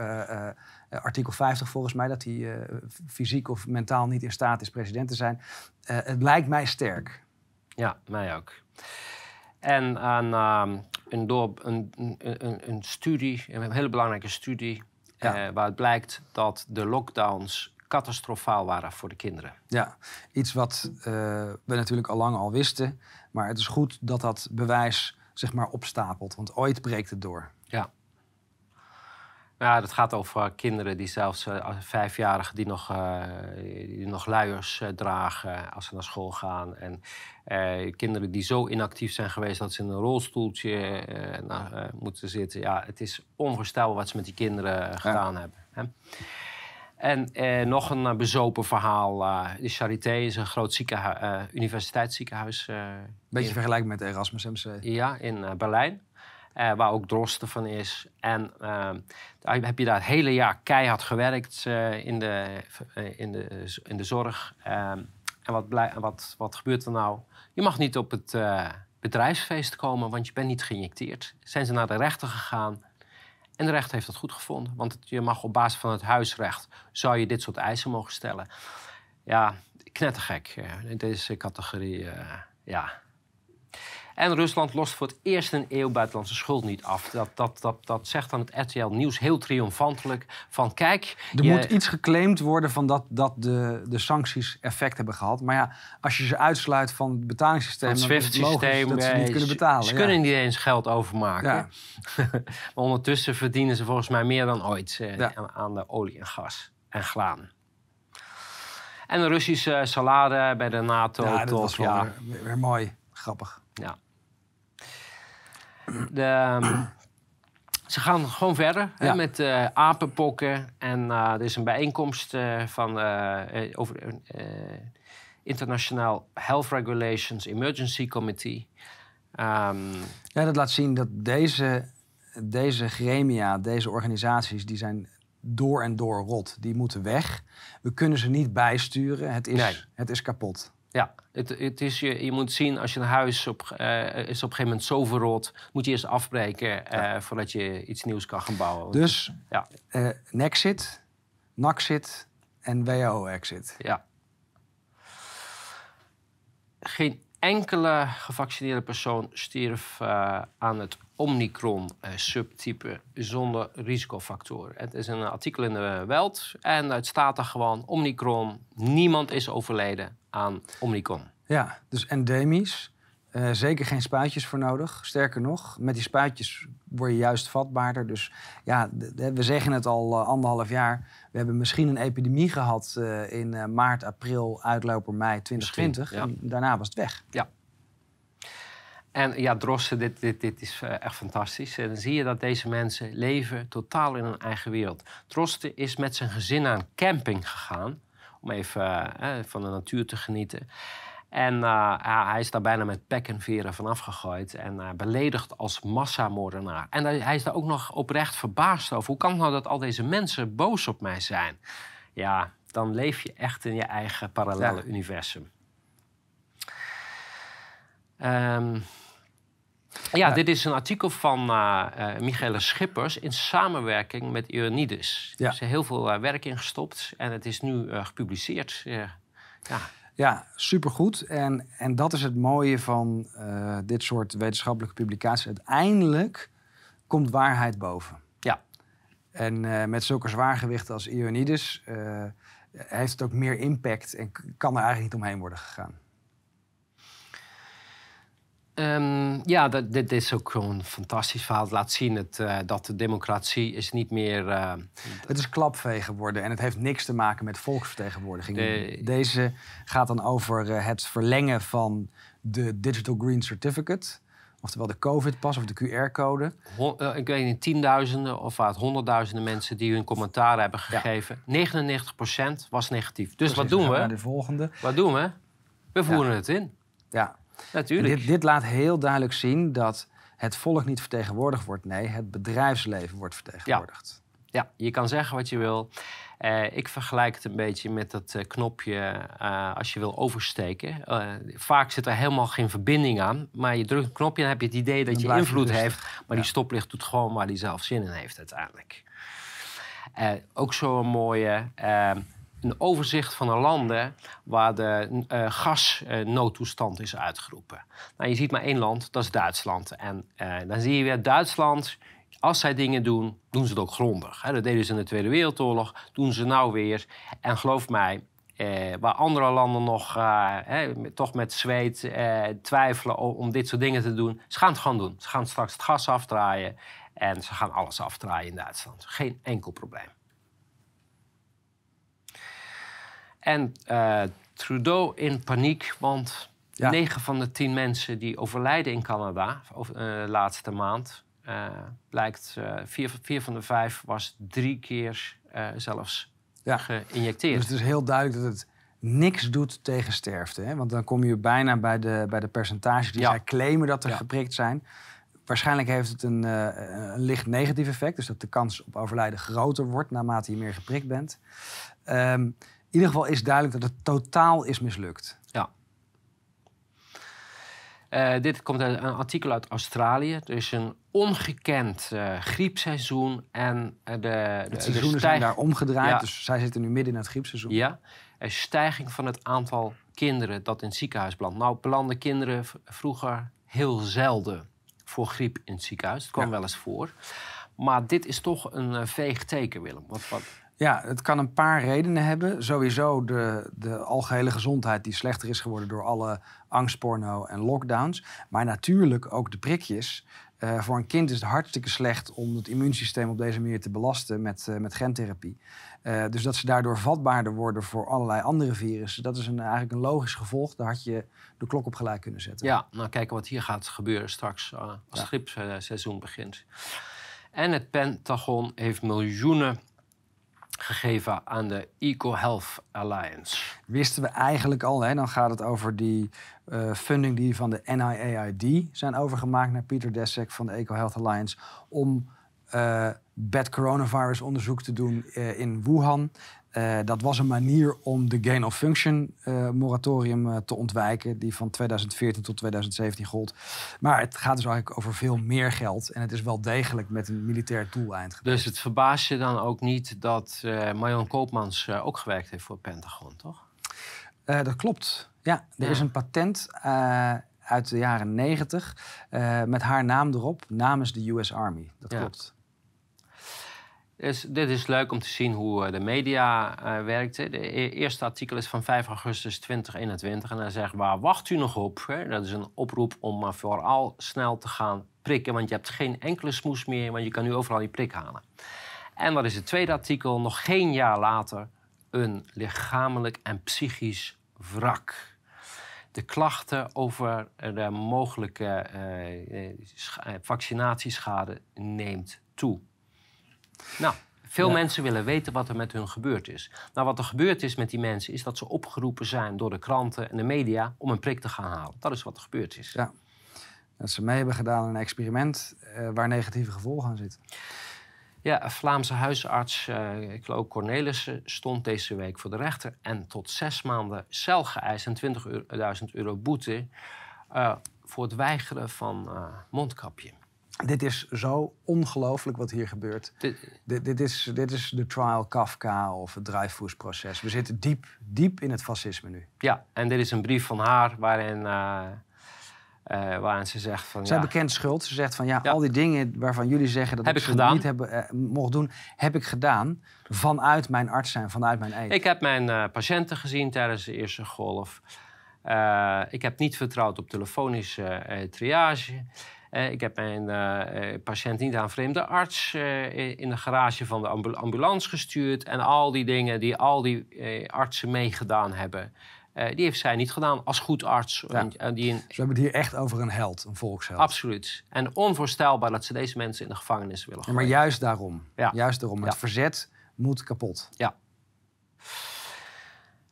artikel 50 volgens mij. Dat hij fysiek of mentaal niet in staat is president te zijn. Het lijkt mij sterk. Ja, mij ook. En een, ehm, een, door, een, een, een, studie, een hele belangrijke studie, Ja. eh, waaruit blijkt dat de lockdowns catastrofaal waren voor de kinderen. Ja, iets wat eh, we natuurlijk al lang al wisten. Maar het is goed dat dat bewijs zeg maar opstapelt. Want ooit breekt het door. Ja. Dat gaat over kinderen die zelfs eh, vijfjarigen die nog, eh, die nog luiers eh, dragen als ze naar school gaan. En eh, kinderen die zo inactief zijn geweest dat ze in een rolstoeltje eh, eh, moeten zitten. Ja, het is onvoorstelbaar wat ze met die kinderen eh, gedaan hebben. Hè? En eh, nog een eh, bezopen verhaal. eh, de Charité is een groot ziekenhu- eh, universiteitsziekenhuis. eh, Beetje in- vergelijkbaar met Erasmus MC. ja, in eh, Berlijn. Eh, waar ook Drosten van is. En eh, daar heb je daar het hele jaar keihard gewerkt eh, in, de, eh, in, de, in de zorg. Eh, en wat, wat, wat gebeurt er nou? Je mag niet op het bedrijfsfeest komen, want je bent niet geïnjecteerd. Zijn ze naar de rechter gegaan. En de rechter heeft dat goed gevonden. Want je mag op basis van het huisrecht... zou je dit soort eisen mogen stellen. Ja, knettergek. in deze categorie, ja... En Rusland lost voor het eerst een eeuw buitenlandse schuld niet af. Dat, dat, dat, dat zegt dan het RTL Nieuws heel triomfantelijk. Van kijk, Er je- moet iets geclaimd worden van dat, dat de, de sancties effect hebben gehad. Maar ja, als je ze uitsluit van het betalingssysteem... van het dan is het logisch SWIFT-systeem... dat ze niet kunnen betalen. Ze ja. kunnen niet eens geld overmaken. Ja. maar ondertussen verdienen ze volgens mij meer dan ooit eh, Ja. aan, aan de olie en gas en graan. En de Russische salade bij de NATO. Ja, dat was wel ja. weer, weer mooi. Grappig. Ja. De, ehm, ze gaan gewoon verder hè, met eh, apenpokken. En eh, er is een bijeenkomst eh, van over International Health Regulations Emergency Committee. Ehm, Ja, dat laat zien dat deze, deze gremia, deze organisaties, die zijn door en door rot. Die moeten weg. We kunnen ze niet bijsturen. Het is, Nee. het is kapot. Ja, het, het is, je, je moet zien als je een huis op, eh, is op een gegeven moment zo verrot, moet je eerst afbreken eh, voordat je iets nieuws kan gaan bouwen. Dus ja, eh Nexit, Naxit en WHO-exit. Ja. Geen enkele gevaccineerde persoon stierf aan het Omicron-subtype zonder risicofactoren. Het is een artikel in de Welt en het staat er gewoon Omicron. Niemand is overleden aan Omicron. Ja, dus endemisch. Eh, zeker geen spuitjes voor nodig. Sterker nog, met die spuitjes word je juist vatbaarder. Dus ja, we zeggen het al eh, anderhalf jaar. We hebben misschien een epidemie gehad eh, in maart, april, uitloper mei 2020. Misschien, En daarna was het weg. En ja, Drosten, dit, dit, dit is echt fantastisch. En dan zie je dat deze mensen leven totaal in hun eigen wereld. Drosten is met zijn gezin een camping gegaan... om even eh, eh, van de natuur te genieten. En eh, hij is daar bijna met pek en veren vanaf gegooid... en beledigd als massamoordenaar. En hij is daar ook nog oprecht verbaasd over. Hoe kan het nou dat al deze mensen boos op mij zijn? Ja, dan leef je echt in je eigen parallele Ja. universum. Ehm, ja, dit is een artikel van eh, Michele Schippers in samenwerking met. Ja. Ze hebben heel veel eh, werk ingestopt en het is nu gepubliceerd. Ja. Ja, supergoed. En, en dat is het mooie van dit soort wetenschappelijke publicaties. Uiteindelijk komt waarheid boven. Ja. En met zulke zwaargewichten als eh, heeft het ook meer impact en kan er eigenlijk niet omheen worden gegaan. Ehm, ja, dat, dit is ook gewoon een fantastisch verhaal. Het laat zien het, eh, dat de democratie is niet meer... eh, Het is klapvee geworden en het heeft niks te maken met volksvertegenwoordiging. De- Deze gaat dan over eh, het verlengen van de Digital Green Certificate. Oftewel de COVID-pas of de QR-code. ik weet niet, tienduizenden of wat, honderdduizenden mensen die hun commentaar hebben gegeven. 99% was negatief. Dus wat doen we? naar de volgende. Wat doen we? We voeren het in. Ja, Natuurlijk. Dit, dit laat heel duidelijk zien dat het volk niet vertegenwoordigd wordt. Nee, het bedrijfsleven wordt vertegenwoordigd. Ja, je kan zeggen wat je wil. Eh, ik vergelijk het een beetje met dat eh, knopje eh, als je wil oversteken. Vaak zit er helemaal geen verbinding aan. Maar je drukt een knopje en heb je het idee dat Dan je invloed heeft. Maar die stoplicht doet gewoon waar hij zelf zin in heeft uiteindelijk. Ook zo'n mooie... eh, een overzicht van de landen waar de eh, gasnoodtoestand is uitgeroepen. Nou, je ziet maar één land, dat is Duitsland. En eh, dan zie je weer Duitsland, als zij dingen doen, doen ze het ook grondig. Dat deden ze in de Tweede Wereldoorlog, doen ze nou weer. En geloof mij, eh, waar andere landen nog eh, toch met zweet eh, twijfelen om dit soort dingen te doen, ze gaan het gewoon doen. Ze gaan straks het gas afdraaien en ze gaan alles afdraaien in Duitsland. Geen enkel probleem. En eh, Trudeau in paniek, want Ja. 9 van de 10 mensen die overlijden in Canada of, eh, laatste maand, eh, blijkt eh, vier, vier van de vijf was drie keer zelfs Ja. geïnjecteerd. Dus het is heel duidelijk dat het niks doet tegen sterfte. Hè? Want dan kom je bijna bij de, bij de percentages die Ja. zij claimen dat er geprikt zijn. Waarschijnlijk heeft het een, een licht negatief effect. Dus dat de kans op overlijden groter wordt naarmate je meer geprikt bent. In ieder geval is duidelijk dat het totaal is mislukt. Eh, dit komt uit een artikel uit Australië. Er is een ongekend eh, griepseizoen en eh, de, de, de seizoenen zijn daar omgedraaid. Ja. Dus zij zitten nu midden in het griepseizoen. Ja, een stijging van het aantal kinderen dat in het ziekenhuis belandt. Nou, belanden kinderen vroeger heel zelden voor griep in het ziekenhuis. Het kwam Ja. wel eens voor. Maar dit is toch een veeg teken, Willem. Wat, wat, Ja, het kan een paar redenen hebben. Sowieso de, de algehele gezondheid die slechter is geworden door alle angstporno en lockdowns. Maar natuurlijk ook de prikjes. Eh, voor een kind is het hartstikke slecht om het immuunsysteem op deze manier te belasten met, eh, met gentherapie. Eh, dus dat ze daardoor vatbaarder worden voor allerlei andere virussen, dat is een, eigenlijk een logisch gevolg. Daar had je de klok op gelijk kunnen zetten. Ja, nou kijken wat hier gaat gebeuren straks als Ja. het griepseizoen begint. En het Pentagon heeft miljoenen gegeven aan de EcoHealth Alliance. wisten we eigenlijk al. Hè? Dan gaat het over die eh, funding die van de NIAID zijn overgemaakt naar Pieter Deszek van de Eco Health Alliance om eh bad coronavirus onderzoek te doen eh, in Wuhan. Eh, dat was een manier om de gain of function eh, moratorium eh, te ontwijken, die van 2014 tot 2017 gold. Maar het gaat dus eigenlijk over veel meer geld en het is wel degelijk met een militair doeleind. gebeurd. Dus het verbaast je dan ook niet dat Marion Koopmans ook gewerkt heeft voor het Pentagon, toch? Dat klopt. Ja, er Ja. is een patent uit de jaren 90 eh, met haar naam erop namens de US Army. Dat Ja. klopt. Dus dit is leuk om te zien hoe eh, de media eh werkt. De e- eerste artikel is van 5 augustus 2021 en hij zegt waar wacht u nog op? Hè? Dat is een oproep om maar vooral snel te gaan prikken, want je hebt geen enkele smoes meer, want je kan nu overal die prik halen. En wat is het tweede artikel? Nog geen jaar later een lichamelijk en psychisch wrak. De klachten over eh, de mogelijke eh, eh, scha- eh, vaccinatieschade neemt toe. Nou, veel Ja. mensen willen weten wat er met hun gebeurd is. Nou, wat er gebeurd is met die mensen is dat ze opgeroepen zijn door de kranten en de media om een prik te gaan halen. Dat is wat er gebeurd is. Ja. Dat ze mee hebben gedaan aan een experiment eh, waar negatieve gevolgen aan zitten. Ja, een Vlaamse huisarts, Claude Cornelissen, stond deze week voor de rechter en tot zes maanden cel geëist en 20.000 euro boete eh, voor het weigeren van mondkapje. Dit is zo ongelooflijk wat hier gebeurt. Dit- Dit, dit, is, dit is de trial Kafka of het Dreyfus-proces. We zitten diep, diep in het fascisme nu. ja, en dit is een brief van haar waarin, eh, eh, waarin ze zegt van... Zij ja, bekent schuld. Ze zegt van ja, Ja. al die dingen waarvan jullie zeggen dat Heb ik ik ze gedaan. niet hebben, eh, mocht doen, heb ik gedaan vanuit mijn arts zijn, vanuit mijn eet. Ik heb mijn patiënten gezien tijdens de eerste golf. Ik heb niet vertrouwd op telefonische triage. Eh, ik heb mijn eh, eh, patiënt niet aan een vreemde arts in de garage van de ambu- ambulance gestuurd. En al die dingen die al die artsen meegedaan hebben, die heeft zij niet gedaan als goed arts. Ja. Die in, Dus we hebben het hier echt over een held, een volksheld. absoluut. En onvoorstelbaar dat ze deze mensen in de gevangenis willen Ja, gooien. maar juist daarom. Ja. Juist daarom. Het Ja. verzet moet kapot.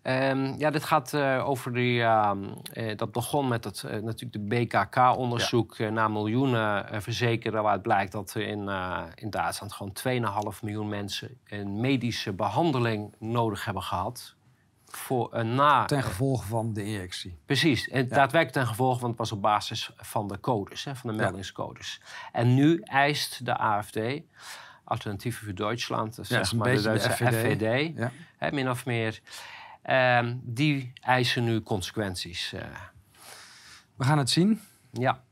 Ehm, ja, dit gaat eh, over die. ehm, eh, dat begon met het, eh, natuurlijk de BKK-onderzoek naar miljoenen verzekeren. Waar het blijkt dat er in, in Duitsland gewoon 2,5 miljoen mensen een medische behandeling nodig hebben gehad. Voor een na. Ten gevolge van de injectie. Precies, en daadwerkelijk ten gevolge, want het was op basis van de codes, hè, van de Ja. meldingscodes. En nu eist de AFD, Alternatieven voor Duitsland, dus Ja, dat is zeg maar de beetje de Duitse FVD. FVD, Ja. hè, min of meer, die eisen nu consequenties. eh, We gaan het zien. ja.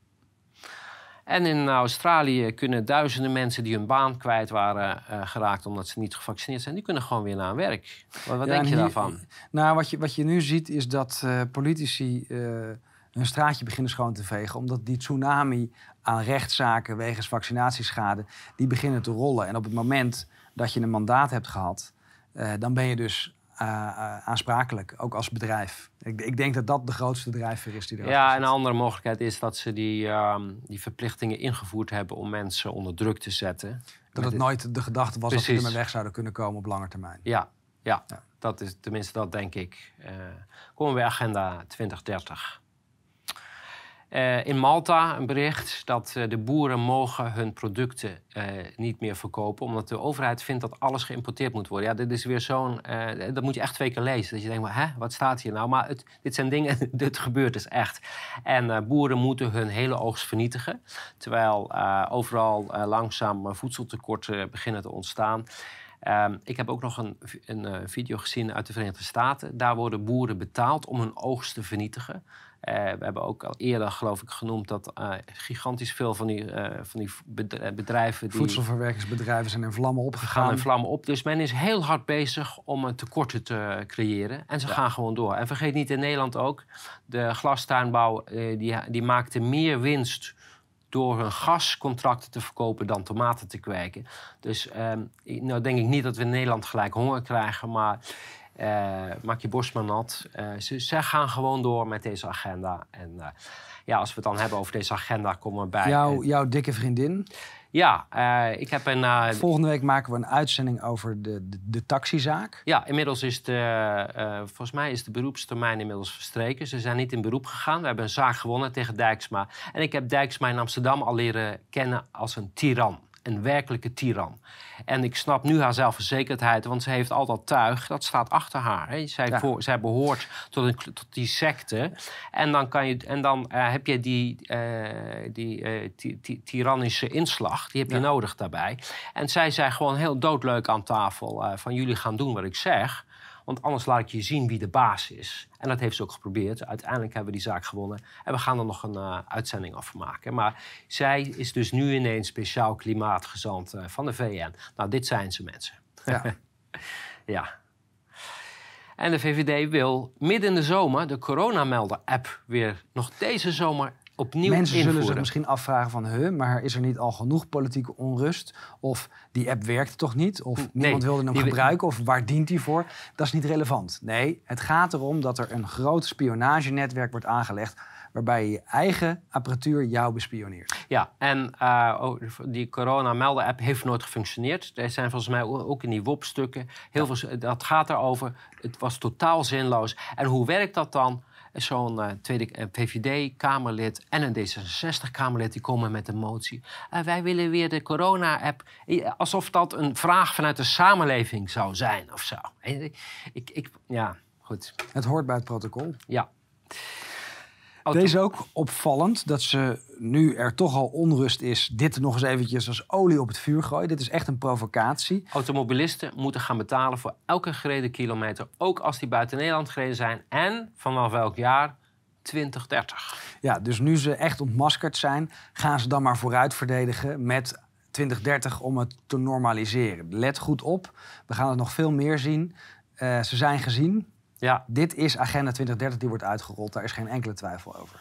En in Australië kunnen duizenden mensen die hun baan kwijt waren eh, geraakt omdat ze niet gevaccineerd zijn, die kunnen gewoon weer naar hun werk. Wat, wat Ja, denk en je daarvan? Nou, wat je, wat je nu ziet is dat eh, politici eh, hun straatje beginnen schoon te vegen. Omdat die tsunami aan rechtszaken wegens vaccinatieschade, die beginnen te rollen. En op het moment dat je een mandaat hebt gehad, eh, dan ben je dus aansprakelijk, ook als bedrijf. Ik, ik denk dat dat de grootste drijfveer is die er Ja, en een andere mogelijkheid is dat ze die, ehm, die verplichtingen ingevoerd hebben om mensen onder druk te zetten. Dat het dit- nooit de gedachte was dat Precies. ermee weg zouden kunnen komen op lange termijn. Ja, Ja, Dat is, tenminste dat denk ik. Uh, komen we bij Agenda 2030. Uh, in Malta een bericht dat uh, de boeren mogen hun producten uh, niet meer verkopen... omdat de overheid vindt dat alles geïmporteerd moet worden. Ja, dit is weer zo'n... dat moet je echt twee keer lezen. Dat je denkt, hè, wat staat hier nou? Maar dit zijn dingen, dit gebeurt dus echt. En boeren moeten hun hele oogst vernietigen... terwijl overal langzaam voedseltekorten beginnen te ontstaan... Um, ik heb ook nog een, een video gezien uit de Verenigde Staten. Daar worden boeren betaald om hun oogst te vernietigen. Uh, we hebben ook al eerder, geloof ik, genoemd dat uh, gigantisch veel van die, uh, van die bedrijven. Die Voedselverwerkingsbedrijven zijn in vlammen opgegaan. Gaan in vlammen op. Dus men is heel hard bezig om een tekorten te creëren. En ze gaan gewoon door. En vergeet niet in Nederland ook, de glastuinbouw die, die maakte meer winst door hun gascontracten te verkopen dan tomaten te kweken. Dus um, nou denk ik niet dat we in Nederland gelijk honger krijgen, maar maak je borst maar nat. Uh, ze, ze, gaan gewoon door met deze agenda. En uh, ja, als we het dan hebben over deze agenda, komen we bij... Jouw, jouw dikke vriendin? Ja, ik heb een... Volgende week maken we een uitzending over de, de, de taxizaak. Ja, inmiddels is de... volgens mij is de beroepstermijn inmiddels verstreken. Ze zijn niet in beroep gegaan. We hebben een zaak gewonnen tegen Dijksma. En ik heb Dijksma in Amsterdam al leren kennen als een tiran een werkelijke tiran. En ik snap nu haar zelfverzekerdheid, want ze heeft al dat tuig, dat staat achter haar. Hè. Zij, voor, zij behoort tot, een, tot, die secte. En dan, kan je, en dan uh, heb je die, uh, die uh, tyrannische inslag, die heb je nodig daarbij. En zij zei gewoon heel doodleuk aan tafel van jullie gaan doen wat ik zeg. Want anders laat ik je zien wie de baas is. En dat heeft ze ook geprobeerd. Uiteindelijk hebben we die zaak gewonnen. En we gaan er nog een uh, uitzending over maken. Maar zij is dus nu ineens speciaal klimaatgezant uh, van de VN. Nou, dit zijn ze mensen. Ja. ja. En de VVD wil midden in de zomer de coronamelder-app weer nog deze zomer opnieuw Mensen zullen zich misschien afvragen van... Huh, maar is er niet al genoeg politieke onrust? Of die app werkt toch niet? Of nee, niemand wilde hem gebruiken? Of waar dient die voor? Dat is niet relevant. Nee, het gaat erom dat er een groot spionagenetwerk wordt aangelegd waarbij je eigen apparatuur jou bespioneert. Ja, en uh, die corona-melden-app heeft nooit gefunctioneerd. Er zijn volgens mij ook in die WOP-stukken heel veel... Dat gaat erover, het was totaal zinloos. En hoe werkt dat dan? Zo'n uh, tweede uh, VVD-Kamerlid en een D66-Kamerlid die komen met een motie. Uh, wij willen weer de corona-app. Alsof dat een vraag vanuit de samenleving zou zijn of zo. Ik, ik, ja, goed. Het hoort bij het protocol. Ja. Deze is ook opvallend dat ze nu er toch al onrust is, dit nog eens eventjes als olie op het vuur gooien. Dit is echt een provocatie. Automobilisten moeten gaan betalen voor elke gereden kilometer, ook als die buiten Nederland gereden zijn. En vanaf welk jaar? 2030. Ja, dus nu ze echt ontmaskerd zijn, gaan ze dan maar vooruit verdedigen met 2030 om het te normaliseren. Let goed op, we gaan het nog veel meer zien. Uh, ze zijn gezien, ja. Dit is Agenda 2030 die wordt uitgerold. Daar is geen enkele twijfel over.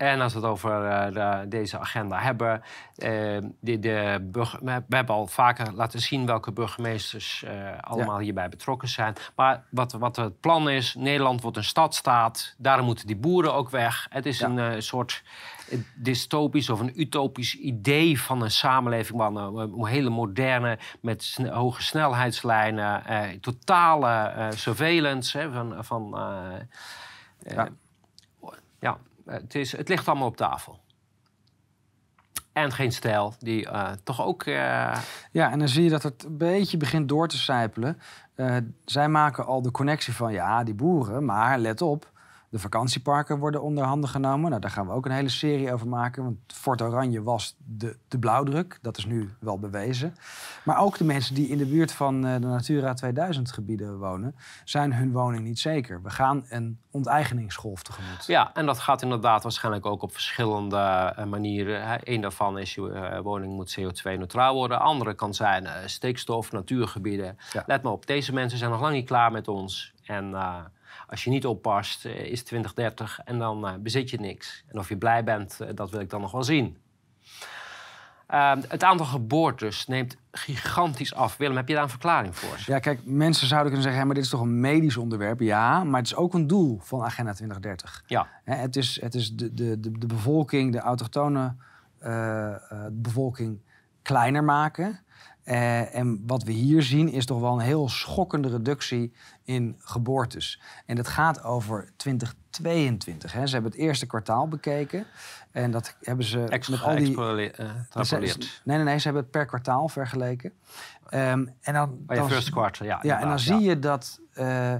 En als we het over uh, de, deze agenda hebben, uh, de, de we hebben al vaker laten zien welke burgemeesters uh, allemaal hierbij betrokken zijn. Maar wat, wat het plan is, Nederland wordt een stadstaat, daarom moeten die boeren ook weg. Het is een soort dystopisch of een utopisch idee van een samenleving, waar een, hele moderne, met hoge snelheidslijnen, totale surveillance hè, van. van ja. ja het, is, het ligt allemaal op tafel. En geen stijl, die uh, toch ook. Uh... Ja, en dan zie je dat het een beetje begint door te sijpelen. Zij maken al de connectie van ja, die boeren, maar let op. De vakantieparken worden onder handen genomen. Nou, daar gaan we ook een hele serie over maken. Want Fort Oranje was de, de blauwdruk. Dat is nu wel bewezen. Maar ook de mensen die in de buurt van eh, de Natura 2000 gebieden wonen... zijn hun woning niet zeker. We gaan een onteigeningsgolf tegemoet. Ja, en dat gaat inderdaad waarschijnlijk ook op verschillende uh, manieren. Eén daarvan is je uh, woning moet CO2-neutraal worden. Andere kan zijn stikstof, natuurgebieden. Let maar op, deze mensen zijn nog lang niet klaar met ons. En als je niet oppast, uh, is 2030 en dan uh, bezit je niks. En of je blij bent, uh, dat wil ik dan nog wel zien. Ehm, het aantal geboortes neemt gigantisch af. Willem, heb je daar een verklaring voor? Ja, kijk, mensen zouden kunnen zeggen... maar dit is toch een medisch onderwerp? Ja, maar het is ook een doel van Agenda 2030. Ja. het is, het is de, de, de, de bevolking, de autochtone bevolking kleiner maken... Eh, en wat we hier zien is toch wel een heel schokkende reductie in geboortes. En dat gaat over 2022. Hè. Ze hebben het eerste kwartaal bekeken. En dat hebben ze met al die... Uh, nee, nee, nee, ze hebben het per kwartaal vergeleken. Um, en dan, Bij je first quarter, ja. Ja, en dan zie je dat... Uh,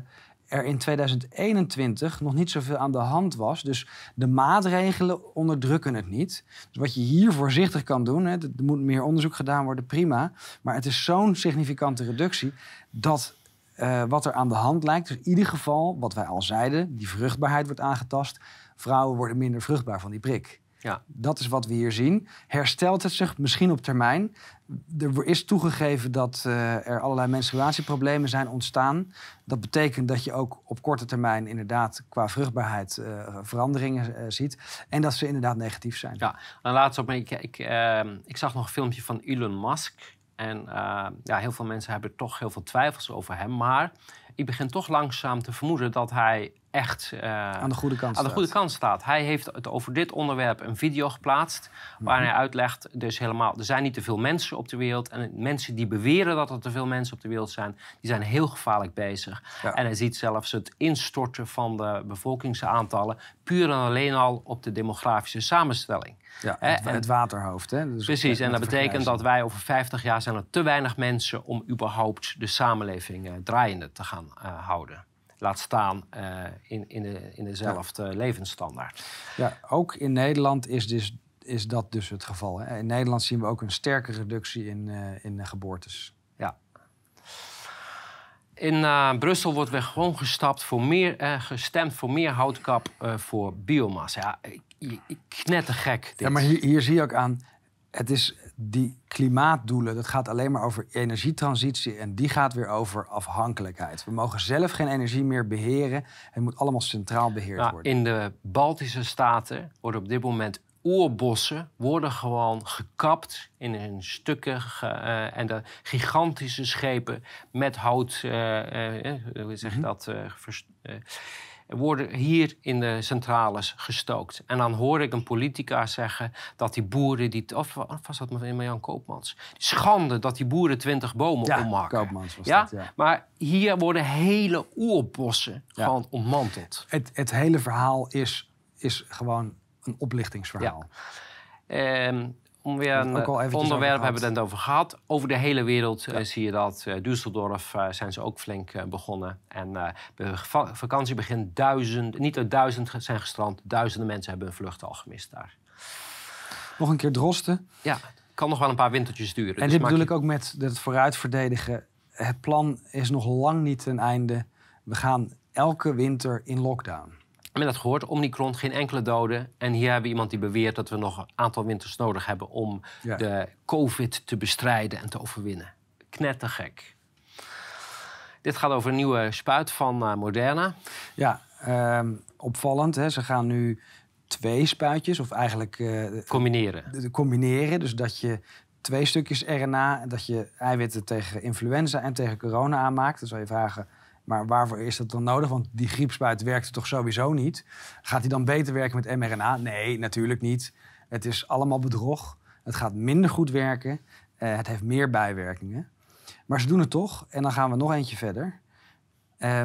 er in 2021 nog niet zoveel aan de hand was. Dus de maatregelen onderdrukken het niet. Dus wat je hier voorzichtig kan doen, hè, er moet meer onderzoek gedaan worden, prima. Maar het is zo'n significante reductie dat uh, wat er aan de hand lijkt, dus in ieder geval, wat wij al zeiden, die vruchtbaarheid wordt aangetast. Vrouwen worden minder vruchtbaar van die prik. Ja. Dat is wat we hier zien. Herstelt het zich misschien op termijn? Er is toegegeven dat uh, er allerlei menstruatieproblemen zijn ontstaan. Dat betekent dat je ook op korte termijn inderdaad qua vruchtbaarheid uh, veranderingen uh, ziet. En dat ze inderdaad negatief zijn. Ja, en laatst op ik, ik, ehm, ik zag nog een filmpje van Elon Musk. En ja, heel veel mensen hebben toch heel veel twijfels over hem. Maar ik begin toch langzaam te vermoeden dat hij echt uh, aan, de goede, kant aan de goede kant staat. Hij heeft het over dit onderwerp een video geplaatst. Waar mhm. hij uitlegt, dus helemaal, er zijn niet te veel mensen op de wereld. En mensen die beweren dat er te veel mensen op de wereld zijn, die zijn heel gevaarlijk bezig. En hij ziet zelfs het instorten van de bevolkingsaantallen. puur en alleen al op de demografische samenstelling. Ja, het, het waterhoofd. Hè? Dus precies, en dat betekent dat wij over 50 jaar zijn er te weinig mensen om überhaupt de samenleving uh, draaiende te gaan uh, houden laat staan uh, in, in, de, in dezelfde ja. levensstandaard. Ja, ook in Nederland is, dus, is dat dus het geval. Hè? In Nederland zien we ook een sterke reductie in, uh, in geboortes. Ja. In uh, Brussel wordt weer gewoon gestapt voor meer, gestemd voor meer houtkap voor biomassa. Ja, knettergek. Dit. Ja, maar hier, hier zie je ook aan, het is die klimaatdoelen, dat gaat alleen maar over energietransitie en die gaat weer over afhankelijkheid. We mogen zelf geen energie meer beheren. Het moet allemaal centraal beheerd nou, worden. In de Baltische staten worden op dit moment oerbossen worden gewoon gekapt in stukken. Uh, en de gigantische schepen met hout, uh, uh, hoe zeg je mhm. dat, worden hier in de centrales gestookt. En dan hoor ik een politica zeggen dat die boeren... Die, of was dat met Jan Koopmans? Schande dat die boeren twintig bomen ja, omhakken. Koopmans was ja? Dat, ja. Maar hier worden hele oerbossen gewoon ontmanteld. Het, het hele verhaal is, is gewoon een oplichtingsverhaal. Ja. Um, om weer een eh, onderwerp hebben we het over gehad. Over de hele wereld eh, zie je dat. Uh, Düsseldorf uh, zijn ze ook flink begonnen. En bij vakantie begint duizend, niet er duizend zijn gestrand. Duizenden mensen hebben hun vlucht al gemist daar. Nog een keer drosten. Ja, kan nog wel een paar wintertjes duren. En dus dit bedoel ik ook met het vooruitverdedigen. Het plan is nog lang niet ten einde. We gaan elke winter in lockdown met dat gehoord, Omicron, geen enkele doden. En hier hebben we iemand die beweert dat we nog een aantal winters nodig hebben om de COVID te bestrijden en te overwinnen. Knettergek. Dit gaat over een nieuwe spuit van uh, Moderna. Ja, ehm, opvallend. Hè? Ze gaan nu twee spuitjes, of eigenlijk... Uh, combineren. combineren, dus dat je twee stukjes RNA... dat je eiwitten tegen influenza en tegen corona aanmaakt. Dan zou je vragen, maar waarvoor is dat dan nodig? Want die griepspuit werkte toch sowieso niet. Gaat hij dan beter werken met mRNA? Nee, natuurlijk niet. Het is allemaal bedrog. Het gaat minder goed werken. Uh, het heeft meer bijwerkingen. Maar ze doen het toch. En dan gaan we nog eentje verder. Uh,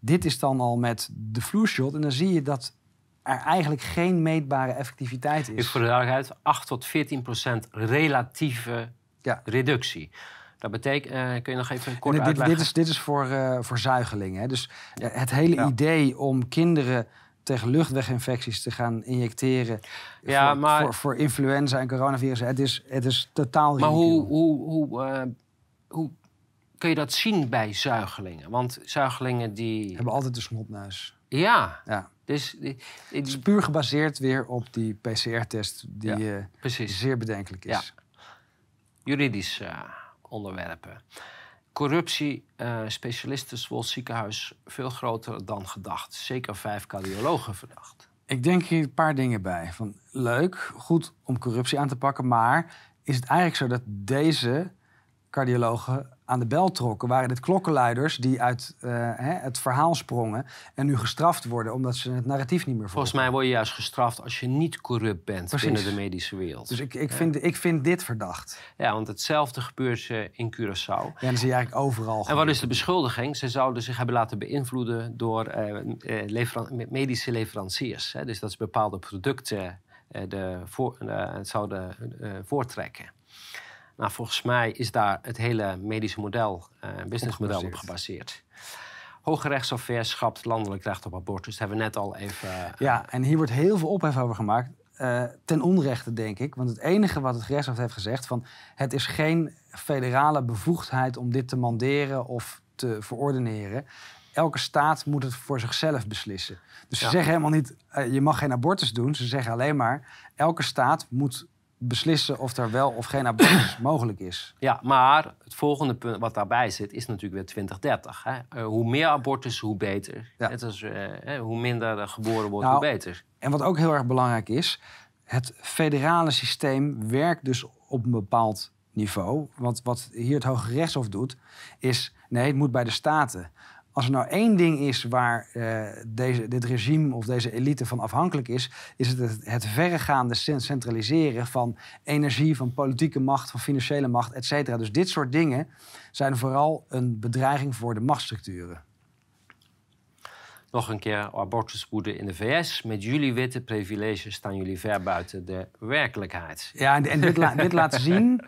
dit is dan al met de flu shot. En dan zie je dat er eigenlijk geen meetbare effectiviteit is. Is voor de duidelijkheid 8 tot 14 procent relatieve ja. reductie. Dat betekent, uh, kun je nog even kort dit, uitleggen? Dit is, dit is voor, uh, voor zuigelingen. Hè? Dus ja, het hele idee om kinderen tegen luchtweginfecties te gaan injecteren ja, voor, maar, voor, voor, influenza en coronavirus, het is, het is totaal Maar hoe, hoe, hoe, uh, hoe kun je dat zien bij zuigelingen? Want zuigelingen die... Hebben altijd een snotneus. Ja. ja. Dus, die, die, Het is puur gebaseerd weer op die PCR-test die ja, zeer bedenkelijk is. Ja. Juridisch onderwerpen. Corruptie, uh, specialisten ziekenhuis, veel groter dan gedacht. Zeker vijf cardiologen verdacht. Ik denk hier een paar dingen bij. Van, leuk, goed om corruptie aan te pakken, maar is het eigenlijk zo dat deze cardiologen aan de bel trokken, waren dit klokkenluiders die uit uh, hè, het verhaal sprongen en nu gestraft worden omdat ze het narratief niet meer volgen. Volgens mij word je juist gestraft als je niet corrupt bent Precies. binnen de medische wereld. Dus ik, ik, vind, ik vind dit verdacht. Ja, want hetzelfde gebeurt uh, in Curaçao. Ja, dat zie je eigenlijk overal. En wat is de beschuldiging? Ze zouden zich hebben laten beïnvloeden door uh, leveran medische leveranciers. Hè? Dus dat ze bepaalde producten de voor, zouden voortrekken. Nou, volgens mij is daar het hele medische model, uh, businessmodel op gebaseerd. Hoge rechtshof schapt landelijk recht op abortus. Dat hebben we net al even... Uh, ja, en hier wordt heel veel ophef over gemaakt. Uh, ten onrechte, denk ik. Want het enige wat het gerechtshof heeft gezegd... van het is geen federale bevoegdheid om dit te manderen of te verordeneren. Elke staat moet het voor zichzelf beslissen. Dus ze ja. zeggen helemaal niet, uh, je mag geen abortus doen. Ze zeggen alleen maar, elke staat moet beslissen of er wel of geen abortus mogelijk is. Ja, maar het volgende punt wat daarbij zit is natuurlijk weer 2030. Hè? Uh, hoe meer abortus, hoe beter. Ja. Net als uh, hoe minder er geboren wordt, nou, hoe beter. En wat ook heel erg belangrijk is, het federale systeem werkt dus op een bepaald niveau. Want wat hier het Hoge Rechtshof doet, is nee, het moet bij de staten. Als er nou één ding is waar uh, deze, dit regime of deze elite van afhankelijk is, is het het, het verregaande centraliseren van energie, van politieke macht, van financiële macht, et cetera. Dus dit soort dingen zijn vooral een bedreiging voor de machtsstructuren. Nog een keer abortuswoede in de VS. Met jullie witte privileges staan jullie ver buiten de werkelijkheid. Ja, en, en dit, la, dit laat zien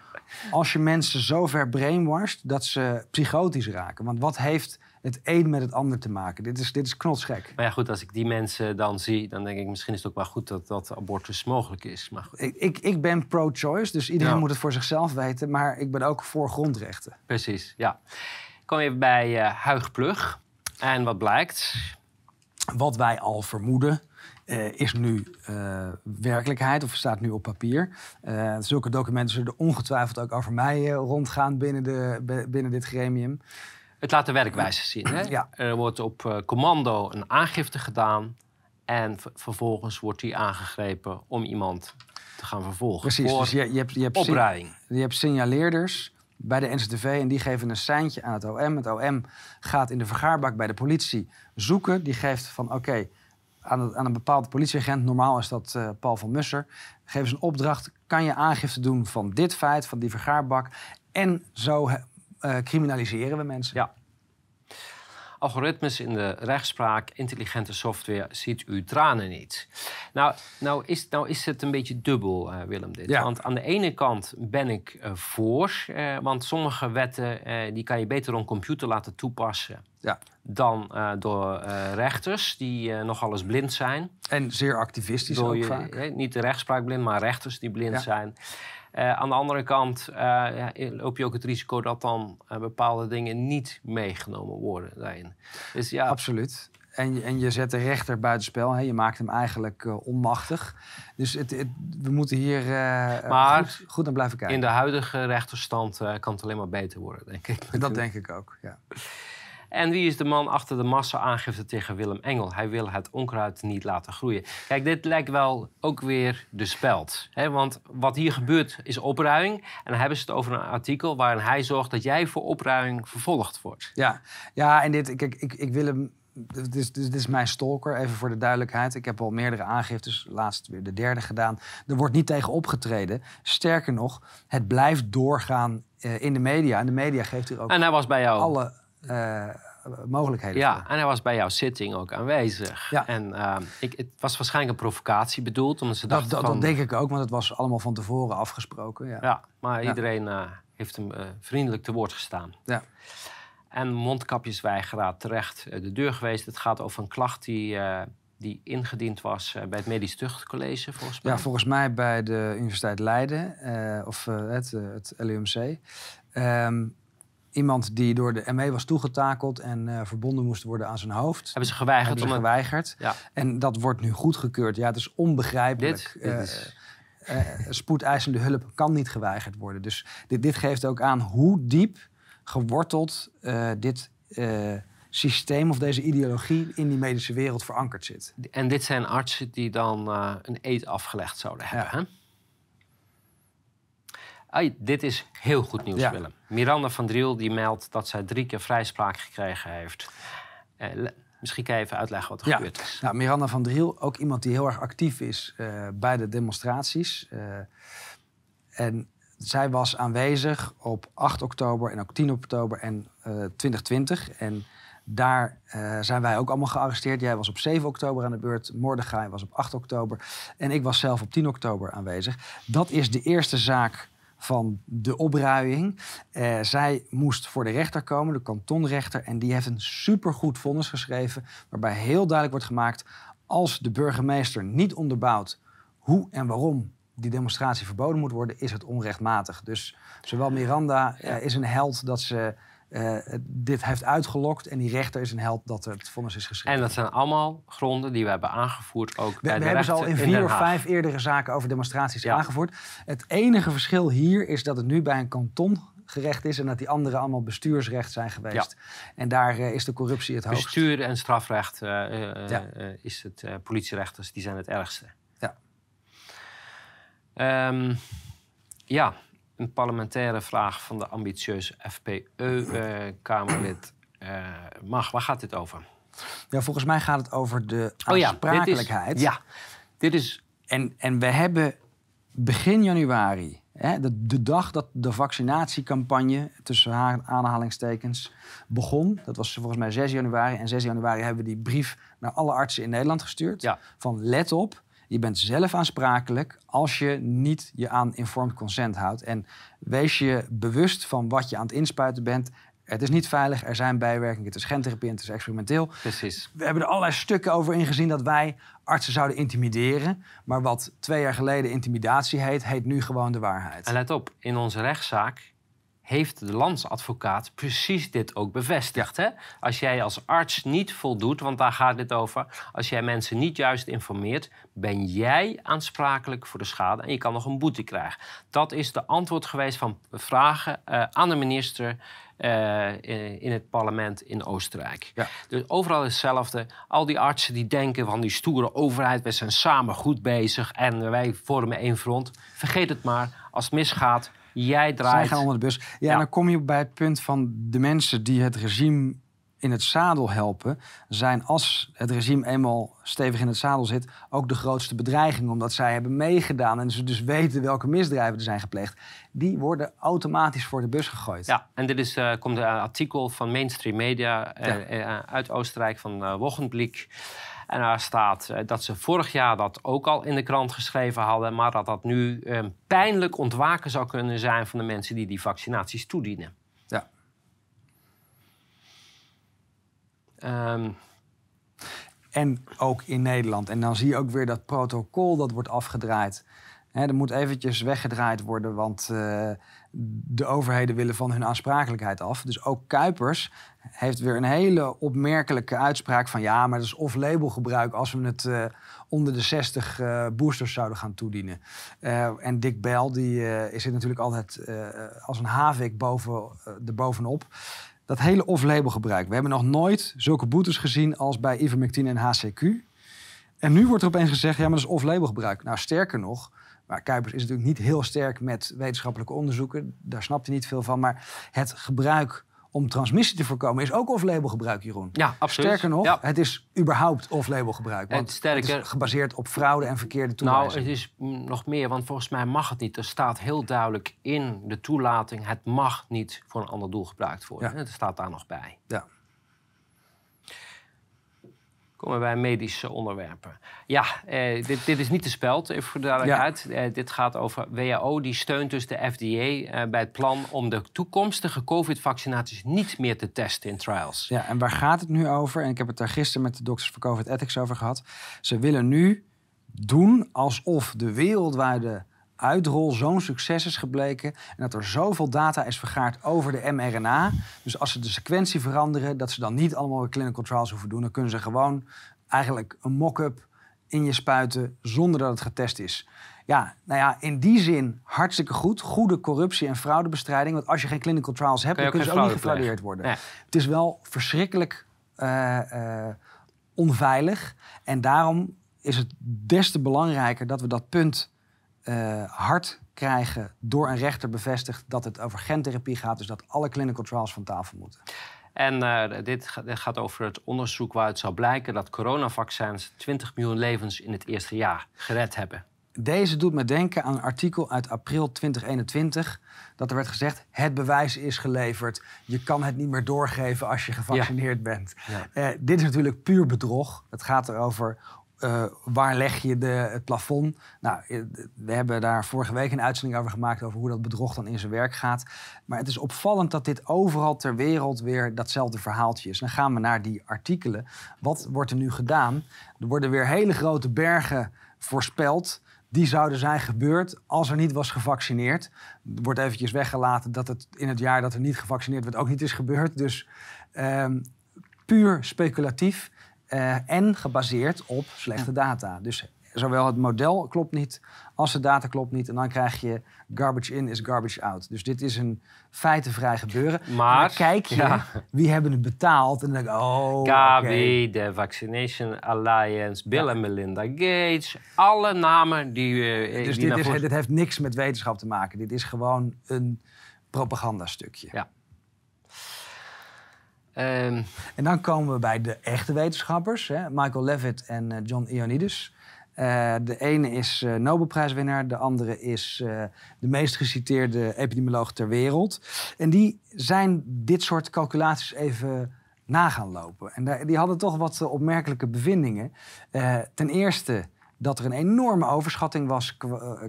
als je mensen zo ver brainwashed dat ze psychotisch raken. Want wat heeft het een met het ander te maken. Dit is, dit is knotsgek. Maar ja, goed, als ik die mensen dan zie, dan denk ik misschien is het ook wel goed dat, dat abortus mogelijk is. Maar goed. Ik, ik, ik ben pro-choice, dus iedereen moet het voor zichzelf weten. Maar ik ben ook voor grondrechten. Precies, ja. Ik kom even bij uh, Huig Plug. En wat blijkt? Wat wij al vermoeden. Uh, is nu uh, werkelijkheid of staat nu op papier. Uh, zulke documenten zullen ongetwijfeld ook over mij rondgaan binnen, de, binnen dit gremium. Het laat de werkwijze zien. Hè? Ja. Er wordt op uh, commando een aangifte gedaan. En vervolgens wordt die aangegrepen om iemand te gaan vervolgen. Precies, dus je, je, hebt, je, hebt. Je hebt signaleerders bij de NCTV en die geven een seintje aan het OM. Het OM gaat in de vergaarbak bij de politie zoeken. Die geeft van oké, okay, aan, aan, een bepaalde politieagent, normaal is dat uh, Paul van Musser, geven ze een opdracht. Kan je aangifte doen van dit feit, van die vergaarbak? En zo uh, criminaliseren we mensen. Ja. Algoritmes in de rechtspraak, intelligente software, ziet u tranen niet. Nou, nou, is, nou is het een beetje dubbel, uh, Willem, dit. Ja. Want aan de ene kant ben ik uh, voor, want sommige wetten die kan je beter op een computer laten toepassen. Ja. Dan door rechters die nogal eens blind zijn. En zeer activistisch door ook je, vaak. niet de rechtspraak blind, maar rechters die blind Ja. zijn. Uh, aan de andere kant uh, ja, loop je ook het risico dat dan uh, bepaalde dingen niet meegenomen worden daarin. Dus ja, Absoluut. En je, en je zet de rechter buitenspel. Hè? Je maakt hem eigenlijk onmachtig. Dus het, het, we moeten hier Maar goed, goed naar blijven kijken. in de huidige rechterstand kan het alleen maar beter worden, denk ik. Dat denk ik ook, ja. En wie is de man achter de massa-aangifte tegen Willem Engel? Hij wil het onkruid niet laten groeien. Kijk, dit lijkt wel ook weer de speld. Hè? Want wat hier gebeurt is opruiming. En dan hebben ze het over een artikel waarin hij zorgt dat jij voor opruiming vervolgd wordt. Ja, ja en dit, kijk, ik, ik wil hem. Dit is, dit is mijn stalker, even voor de duidelijkheid. Ik heb al meerdere aangiftes, laatst weer de derde gedaan. Er wordt niet tegen opgetreden. Sterker nog, het blijft doorgaan uh, in de media. En de media geeft hier ook En hij was bij jou. alle uh, mogelijkheden Ja, voor. en hij was bij jouw zitting ook aanwezig. Ja. En uh, ik, het was waarschijnlijk een provocatie bedoeld, omdat ze Dat, dachten dat, van... dat denk ik ook, want het was allemaal van tevoren afgesproken. Ja. Ja, maar Ja. iedereen uh, heeft hem uh, vriendelijk te woord gestaan. Ja. En mondkapjesweigeraar terecht de deur geweest. Het gaat over een klacht die, die ingediend was bij het Medisch Tuchtcollege, volgens mij. Ja, volgens mij bij de Universiteit Leiden, eh, of eh, het, eh, het LUMC. Ehm, iemand die door de ME was toegetakeld en eh, verbonden moest worden aan zijn hoofd. Hebben ze geweigerd Hebben ze geweigerd. Ja. En dat wordt nu goedgekeurd. Ja, het is onbegrijpelijk. Dit, dit Eh, is... eh, spoedeisende hulp kan niet geweigerd worden. Dus dit, dit geeft ook aan hoe diep geworteld dit systeem of deze ideologie in die medische wereld verankerd zit. En dit zijn artsen die dan een eed afgelegd zouden hebben. Ja. Hè? Dit is heel goed nieuws, Ja. Willem. Miranda van Driel die meldt dat zij drie keer vrijspraak gekregen heeft. Eh, misschien kan je even uitleggen wat er Ja. gebeurd is. Nou, Miranda van Driel, ook iemand die heel erg actief is eh, bij de demonstraties. Eh, en zij was aanwezig op 8 oktober en ook 10 oktober en eh 2020. En daar zijn wij ook allemaal gearresteerd. Jij was op 7 oktober aan de beurt, Mordechai was op 8 oktober. En ik was zelf op 10 oktober aanwezig. Dat is de eerste zaak van de opruiing. Eh, zij moest voor de rechter komen, de kantonrechter. En die heeft een supergoed vonnis geschreven. Waarbij heel duidelijk wordt gemaakt. als de burgemeester niet onderbouwt hoe en waarom die demonstratie verboden moet worden, is het onrechtmatig. Dus zowel Miranda eh, is een held dat ze eh, dit heeft uitgelokt. En die rechter is een held dat het vonnis is geschreven. En dat zijn allemaal gronden die we hebben aangevoerd ook We, bij we de hebben ze al in vier of vijf eerdere zaken over demonstraties Ja. aangevoerd. Het enige verschil hier is dat het nu bij een kanton gerecht is en dat die andere allemaal bestuursrecht zijn geweest. En daar eh, is de corruptie het hoogst. Bestuur en strafrecht eh, Ja. is het politierechters, die zijn het ergste. Ja. Ehm, ja, een parlementaire vraag van de ambitieuze FPE-Kamerlid. eh, Mag, waar gaat dit over? Ja, volgens mij gaat het over de Oh ja, aansprakelijkheid. Dit is, ja, dit is En, en we hebben begin januari, hè, de, de dag dat de vaccinatiecampagne tussen haar aanhalingstekens begon, dat was volgens mij 6 januari. En 6 januari hebben we die brief naar alle artsen in Nederland gestuurd. Ja. Van let op, je bent zelf aansprakelijk als je niet je aan informed consent houdt. En wees je bewust van wat je aan het inspuiten bent. Het is niet veilig, er zijn bijwerkingen, het is gentherapie en het is experimenteel. precies. We hebben er allerlei stukken over ingezien dat wij artsen zouden intimideren. Maar wat twee jaar geleden intimidatie heet, heet nu gewoon de waarheid. En let op, in onze rechtszaak heeft de landsadvocaat precies dit ook bevestigd. Hè? Als jij als arts niet voldoet, want daar gaat dit over... als jij mensen niet juist informeert... ben jij aansprakelijk voor de schade en je kan nog een boete krijgen. Dat is de antwoord geweest van vragen eh, aan de minister... eh, in- in het parlement in Oostenrijk. Ja. Dus overal hetzelfde. Al die artsen die denken van die stoere overheid... we zijn samen goed bezig en wij vormen één front. Vergeet het maar. Als het misgaat, jij Zij draait... gaan onder de bus. Ja, Ja. en dan kom je bij het punt van de mensen die het regime in het zadel helpen, zijn als het regime eenmaal stevig in het zadel zit, ook de grootste bedreiging. Omdat zij hebben meegedaan en ze dus weten welke misdrijven er zijn gepleegd. Die worden automatisch voor de bus gegooid. Ja, en dit is, eh, komt een artikel van Mainstream Media eh, Ja. eh, uit Oostenrijk van eh Wochenblik. En daar staat eh, dat ze vorig jaar dat ook al in de krant geschreven hadden, maar dat dat nu eh, pijnlijk ontwaken zou kunnen zijn van de mensen die die vaccinaties toedienen. Ja. Ehm, En ook in Nederland. En dan zie je ook weer dat protocol dat wordt afgedraaid. Hè, er moet eventjes weggedraaid worden, want eh, de overheden willen van hun aansprakelijkheid af. Dus ook Kuipers heeft weer een hele opmerkelijke uitspraak van... ja, maar dat is off-label-gebruik als we het eh, onder de 60 eh, boosters zouden gaan toedienen. Eh, en Dick Bell, die eh, zit natuurlijk altijd als een havik boven, erbovenop. Dat hele off-label gebruik. We hebben nog nooit zulke boetes gezien als bij ivermectine en HCQ. En nu wordt er opeens gezegd, ja, maar dat is off-label gebruik. Nou, sterker nog, maar Kuipers is natuurlijk niet heel sterk met wetenschappelijke onderzoeken. Daar snapt hij niet veel van. Maar het gebruik om transmissie te voorkomen is ook off-label gebruik, Jeroen. ja, absoluut. Sterker nog, Ja. het is überhaupt off-label gebruik. Want Het sterker- het is gebaseerd op fraude en verkeerde Nou, toewijzingen. het is nog meer, want volgens mij mag het niet. Er staat heel duidelijk in de toelating: het mag niet voor een ander doel gebruikt worden. Ja. Het staat daar nog bij. Ja. Komen we bij medische onderwerpen. Ja, eh, dit, dit is niet de speld, even voor de duidelijkheid. Eh, dit gaat over WHO, die steunt dus de FDA eh, bij het plan om de toekomstige COVID-vaccinaties niet meer te testen in trials. Ja, en waar gaat het nu over? En ik heb het daar gisteren met de dokters van COVID Ethics over gehad. Ze willen nu doen alsof de wereldwijde uitrol zo'n succes is gebleken... en dat er zoveel data is vergaard over de mRNA. Dus als ze de sequentie veranderen... dat ze dan niet allemaal weer clinical trials hoeven doen... dan kunnen ze gewoon eigenlijk een mock-up in je spuiten... zonder dat het getest is. Ja, nou ja, in die zin hartstikke goed. Goede corruptie- en fraudebestrijding. Want als je geen clinical trials hebt... Kun je dan ook kunnen ze ook niet fraude gefraudeerd worden. Nee. Het is wel verschrikkelijk eh, eh, onveilig. En daarom is het des te belangrijker dat we dat punt eh, hard krijgen door een rechter bevestigd dat het over gentherapie gaat. Dus dat alle clinical trials van tafel moeten. En uh, dit, gaat over het onderzoek waaruit zou blijken dat coronavaccins 20 miljoen levens in het eerste jaar gered hebben. Deze doet me denken aan een artikel uit april 2021. Dat er werd gezegd: het bewijs is geleverd. Je kan het niet meer doorgeven als je gevaccineerd bent. Uh, dit is natuurlijk puur bedrog. Het gaat erover uh, waar leg je de, het plafond? Nou, eh, we hebben daar vorige week een uitzending over gemaakt over hoe dat bedrog dan in zijn werk gaat. Maar het is opvallend dat dit overal ter wereld weer datzelfde verhaaltje is. Dan gaan we naar die artikelen. Wat wordt er nu gedaan? Er worden weer hele grote bergen voorspeld. Die zouden zijn gebeurd als er niet was gevaccineerd. Er wordt eventjes weggelaten dat het in het jaar dat er niet gevaccineerd werd ook niet is gebeurd. Dus um, puur speculatief. Uh, en gebaseerd op slechte data. Dus zowel het model klopt niet als de data klopt niet. En dan krijg je garbage in is garbage out. Dus dit is een feitenvrij gebeuren. Maar kijk je, wie hebben het betaald? En dan denk ik, oh, Gavi, de Vaccination Alliance, Bill en Melinda Gates. Alle namen die... Uh, dus dit, is, dit heeft niks met wetenschap te maken. Dit is gewoon een propagandastukje. Ja. Um, en dan komen we bij de echte wetenschappers, hè? Michael Levitt en uh, John Ioannidis. Uh, de ene is uh, Nobelprijswinnaar, de andere is de meest geciteerde epidemioloog ter wereld. En die zijn dit soort calculaties even na gaan lopen. En die hadden toch wat opmerkelijke bevindingen. ten eerste dat er een enorme overschatting was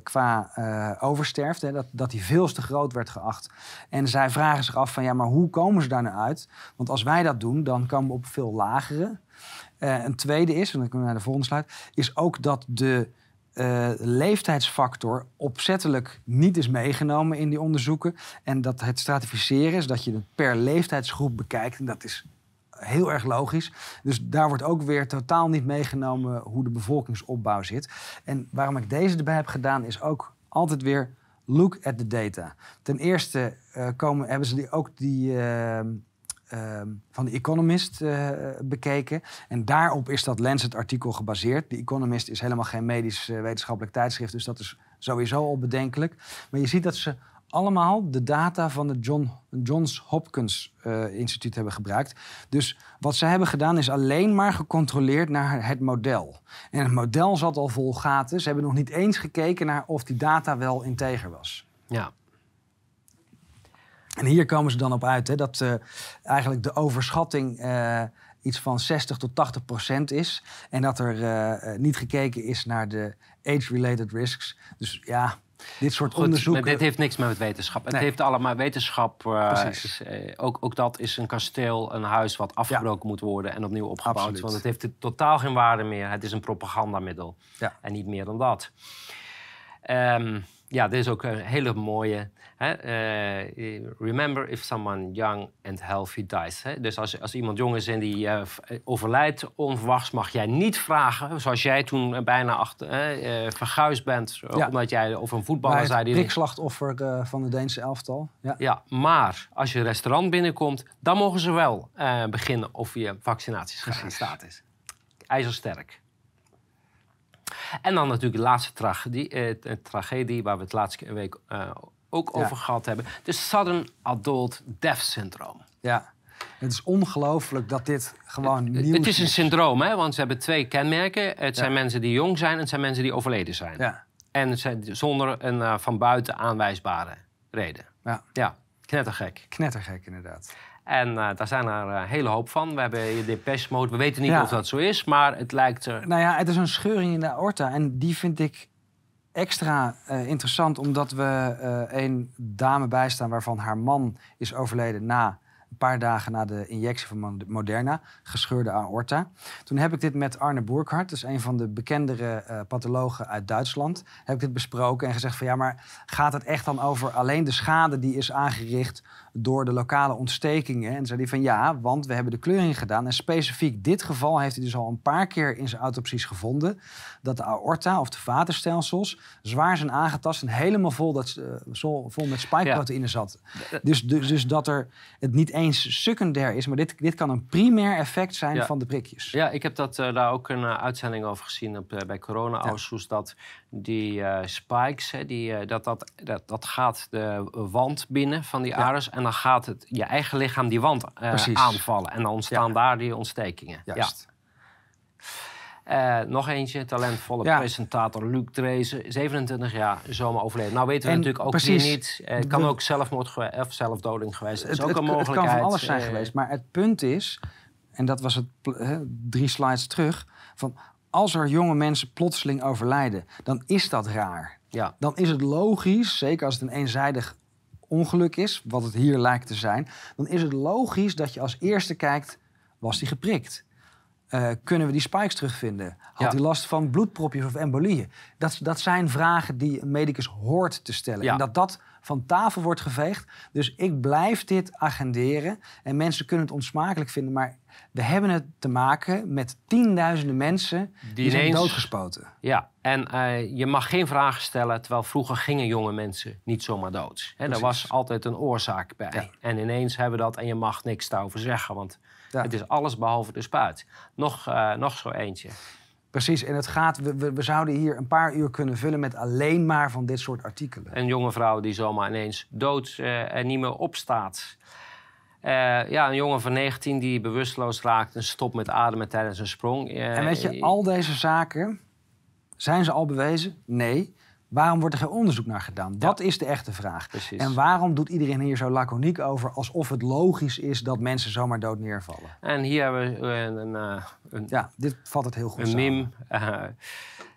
qua, uh, oversterfte. Dat, dat die veel te groot werd geacht. En zij vragen zich af van ja, maar hoe komen ze daar nou uit? Want als wij dat doen, dan komen we op veel lagere. Uh, een tweede is, en dan kunnen we naar de volgende slide, is ook dat de leeftijdsfactor opzettelijk niet is meegenomen in die onderzoeken. En dat het stratificeren is, dat je het per leeftijdsgroep bekijkt. En dat is heel erg logisch. Dus daar wordt ook weer totaal niet meegenomen hoe de bevolkingsopbouw zit. En waarom ik deze erbij heb gedaan, is ook altijd weer look at the data. Ten eerste uh, komen, hebben ze die, ook die. Uh, uh, van The Economist uh, bekeken. En daarop is dat Lancet-artikel gebaseerd. The Economist is helemaal geen medisch wetenschappelijk tijdschrift, dus dat is sowieso al bedenkelijk. Maar je ziet dat ze allemaal de data van het John, Johns Hopkins uh, Instituut hebben gebruikt. Dus wat ze hebben gedaan is alleen maar gecontroleerd naar het model. En het model zat al vol gaten. Ze hebben nog niet eens gekeken naar of die data wel integer was. Ja. En hier komen ze dan op uit hè, dat uh, eigenlijk de overschatting uh, iets van 60 tot 80 procent is. En dat er niet gekeken is naar de age-related risks. Dus ja, dit soort Goed, onderzoeken. dit heeft niks met wetenschap. Het heeft allemaal wetenschap. Uh, is, uh, ook, ook dat is een kasteel, een huis wat afgebroken moet worden en opnieuw opgebouwd. Absoluut. Want het heeft totaal geen waarde meer. Het is een propagandamiddel. Ja. En niet meer dan dat. Um, ja, dit is ook een hele mooie. Hè? Uh, remember if someone young and healthy dies. Hè? Dus als, als iemand jong is en die uh, overlijdt onverwachts, mag jij niet vragen, zoals jij toen bijna achter, uh, verguisd bent, ja. omdat jij over een voetballer zei. Die prikslachtoffer van de Deense elftal. Ja. ja, maar als je een restaurant binnenkomt, dan mogen ze wel beginnen of je vaccinaties staat is. IJzersterk. En dan natuurlijk de laatste tragedie, eh, tragedie waar we het laatste week eh, ook over gehad hebben. De Sudden Adult Death Syndrome. Ja. Het is ongelooflijk dat dit gewoon nieuws is. Het is een syndroom, hè? want ze hebben twee kenmerken. Het zijn mensen die jong zijn en het zijn mensen die overleden zijn. Ja. En zonder een uh, van buiten aanwijsbare reden. Ja. ja, knettergek. Knettergek, inderdaad. En uh, daar zijn er een hele hoop van. We hebben de mode. We weten niet of dat zo is, maar het lijkt er... Nou ja, het is een scheuring in de aorta. En die vind ik extra uh, interessant... omdat we een dame bijstaan waarvan haar man is overleden... na een paar dagen na de injectie van Moderna, gescheurde aorta. Toen heb ik dit met Arne Boerkhart, dat is een van de bekendere uh, pathologen uit Duitsland, heb ik dit besproken en gezegd van ja, maar gaat het echt dan over alleen de schade die is aangericht door de lokale ontstekingen? En zei hij van ja, want we hebben de kleuring gedaan en specifiek dit geval heeft hij dus al een paar keer in zijn autopsies gevonden dat de aorta of de vatenstelsels zwaar zijn aangetast en helemaal vol, dat, uh, vol met spikeproteïne zat. Dus, dus, dus dat er het niet eens secundair is, maar dit, dit kan een primair effect zijn Ja. van de prikjes. Ja, ik heb dat, eh, daar ook een eh, uitzending over gezien op, bij corona ausschuss dat die eh, spikes, hè, die, eh, dat, dat, dat, dat gaat de wand binnen van die aders... en dan gaat het je eigen lichaam die wand eh, aanvallen. En dan ontstaan daar die ontstekingen. Juist. Ja. Nog eentje, talentvolle presentator Luc Dreesen, 27 jaar, zomaar overleden. Nou weten we En natuurlijk ook precies, niet. Het kan ook zelfmoord of zelfdoding geweest. Is Het, ook het, een het mogelijkheid. kan van alles zijn geweest. Maar het punt is, en dat was het hè, drie slides terug, van als er jonge mensen plotseling overlijden, dan is dat raar. Ja, Dan is het logisch, zeker als het een eenzijdig ongeluk is, wat het hier lijkt te zijn, dan is het logisch dat je als eerste kijkt, was die geprikt? Eh, kunnen we die spikes terugvinden? Had Ja. hij last van bloedpropjes of embolieën? Dat, dat zijn vragen die een medicus hoort te stellen. Ja. En dat dat van tafel wordt geveegd. Dus ik blijf dit agenderen. En mensen kunnen het onsmakelijk vinden, maar we hebben het te maken met tienduizenden mensen die, Die zijn ineens- doodgespoten. Ja, en eh, je mag geen vragen stellen, terwijl vroeger gingen jonge mensen niet zomaar dood. Hè, er was altijd een oorzaak bij. Ja. En ineens hebben we dat en je mag niks daarover zeggen, want Ja. het is alles behalve de spuit. Nog, eh, nog zo eentje. Precies, en het gaat, we, we, we zouden hier een paar uur kunnen vullen met alleen maar van dit soort artikelen. Een jonge vrouw die zomaar ineens dood eh, en niet meer opstaat. Eh, ja, een jongen van 19 die bewusteloos raakt en stopt met ademen tijdens een sprong. Eh, En weet je, al deze zaken, zijn ze al bewezen? Nee. Waarom wordt er geen onderzoek naar gedaan? Dat is de echte vraag. Precies. En waarom doet iedereen hier zo laconiek over alsof het logisch is dat mensen zomaar dood neervallen? En hier hebben we een, een, eh, een, Ja, dit vat het heel goed een samen. meme. Eh,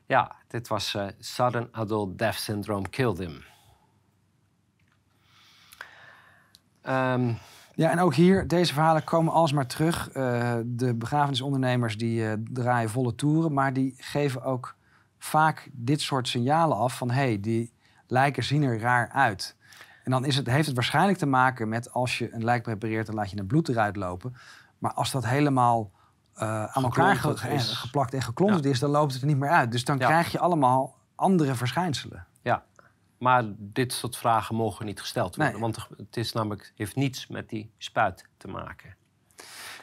ja, dit was eh, Sudden Adult Death Syndrome Killed Him. Ehm, Ja, en ook hier, deze verhalen komen alsmaar terug. Eh, de begrafenisondernemers die eh, draaien volle toeren, maar die geven ook vaak dit soort signalen af van hé, hey, die lijken zien er raar uit. En dan is het, heeft het waarschijnlijk te maken met als je een lijk prepareert, dan laat je het bloed eruit lopen. Maar als dat helemaal eh, aan elkaar ge- Geklonterd is. ge- geplakt en geklonterd is, dan loopt het er niet meer uit. Dus dan Ja. krijg je allemaal andere verschijnselen. ja, maar dit soort vragen mogen niet gesteld worden. Nee. Want het is namelijk, heeft niets met die spuit te maken.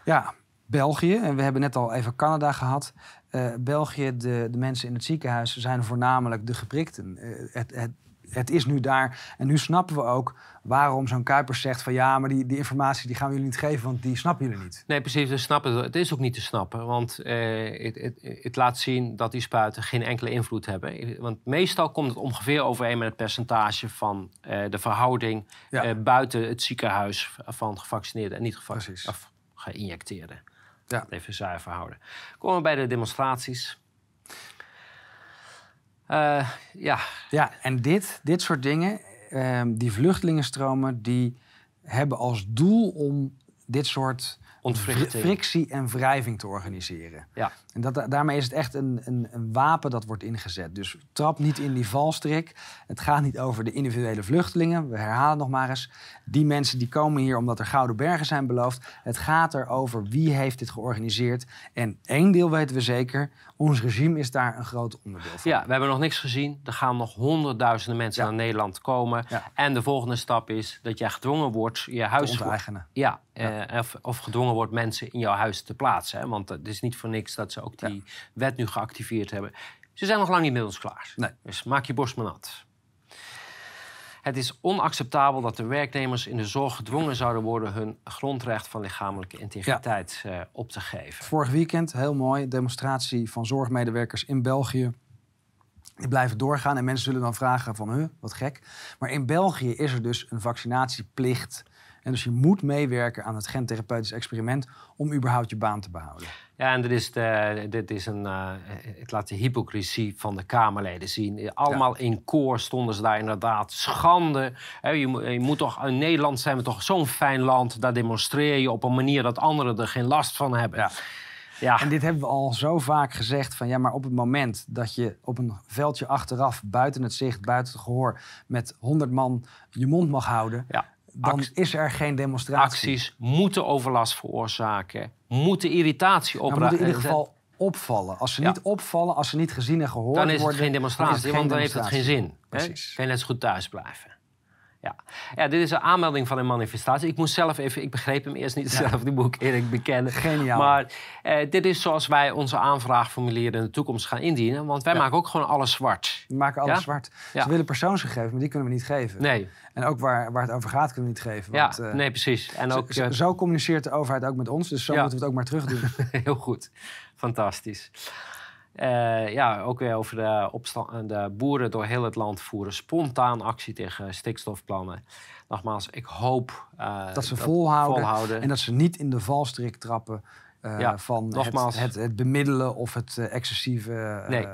Ja, België. En we hebben net al even Canada gehad. Eh, België, de, de mensen in het ziekenhuis zijn voornamelijk de geprikten. Eh, het, het, het is nu daar. En nu snappen we ook waarom zo'n Kuipers zegt van... ja, maar die, die informatie die gaan we jullie niet geven, want die snappen jullie niet. Nee, precies. We snappen het. Het is ook niet te snappen. Want eh, het, het, het laat zien dat die spuiten geen enkele invloed hebben. Want meestal komt het ongeveer overeen met het percentage van de verhouding Ja. buiten het ziekenhuis van gevaccineerden en niet gevaccineerden. Of geïnjecteerden. Ja. Even zuiver houden. Komen we bij de demonstraties. Eh, ja, Ja, en dit, dit soort dingen, ehm, die vluchtelingenstromen... die hebben als doel om dit soort frictie en wrijving te organiseren. ja. En dat, daarmee is het echt een, een, een wapen dat wordt ingezet. Dus trap niet in die valstrik. Het gaat niet over de individuele vluchtelingen. We herhalen het nog maar eens. Die mensen die komen hier omdat er gouden bergen zijn beloofd. Het gaat erover wie heeft dit georganiseerd. En één deel weten we zeker. Ons regime is daar een groot onderdeel van. Ja, we hebben nog niks gezien. Er gaan nog honderdduizenden mensen Ja. naar Nederland komen. Ja. En de volgende stap is dat jij gedwongen wordt je Te huis onteigenen. Ja, eh, of, of gedwongen wordt mensen in jouw huis te plaatsen. Hè? Want het is niet voor niks dat ze ook die wet nu geactiveerd hebben. Ze zijn nog lang niet met ons klaar. Nee. Dus maak je borst maar nat. Het is onacceptabel dat de werknemers in de zorg gedwongen zouden worden hun grondrecht van lichamelijke integriteit eh, op te geven. Vorig weekend, heel mooi, demonstratie van zorgmedewerkers in België. Die blijven doorgaan en mensen zullen dan vragen van, huh, wat gek. Maar in België is er dus een vaccinatieplicht. En dus je moet meewerken aan het gentherapeutisch experiment om überhaupt je baan te behouden. Ja, en dit is, de, dit is een. eh, het laat de hypocrisie van de Kamerleden zien. Allemaal in koor stonden ze daar inderdaad. Schande. Je, moet- je moet toch, in Nederland zijn we toch zo'n fijn land. Daar demonstreer je op een manier dat anderen er geen last van hebben. Ja. Ja, En dit hebben we al zo vaak gezegd van ja, maar op het moment dat je op een veldje achteraf, buiten het zicht, buiten het gehoor, met 100 man je mond mag houden, ja. Dan is er geen demonstratie. Acties moeten overlast veroorzaken. Moeten irritatie Maar opraken. moeten in ieder geval opvallen. Als ze Ja. niet opvallen, als ze niet gezien en gehoord Dan is het worden, geen demonstratie, dan het want dan heeft het geen zin. hè? Precies. Kan je net zo goed thuis blijven. Ja. ja, dit is een aanmelding van een manifestatie. Ik moest zelf even, ik begreep hem eerst niet zelf, die moet ik eerlijk bekennen. Geniaal. Maar eh, dit is zoals wij onze aanvraagformulieren in de toekomst gaan indienen. Want wij Ja. maken ook gewoon alles zwart. We maken alles Ja? zwart. Ja. Ze willen persoonsgegevens, maar die kunnen we niet geven. Nee, En ook waar, waar het over gaat kunnen we niet geven. ja, Want, eh, nee precies. En ook zo, eh, zo communiceert de overheid ook met ons, dus zo Ja. moeten we het ook maar terug doen. heel goed. Fantastisch. Eh, ja, ook weer over de, boeren door heel het land voeren spontaan actie tegen stikstofplannen. Nogmaals, ik hoop eh, Dat ze volhouden, volhouden. En dat ze niet in de valstrik trappen eh, Ja, van nogmaals. Het, het, het bemiddelen of het excessieve Nee,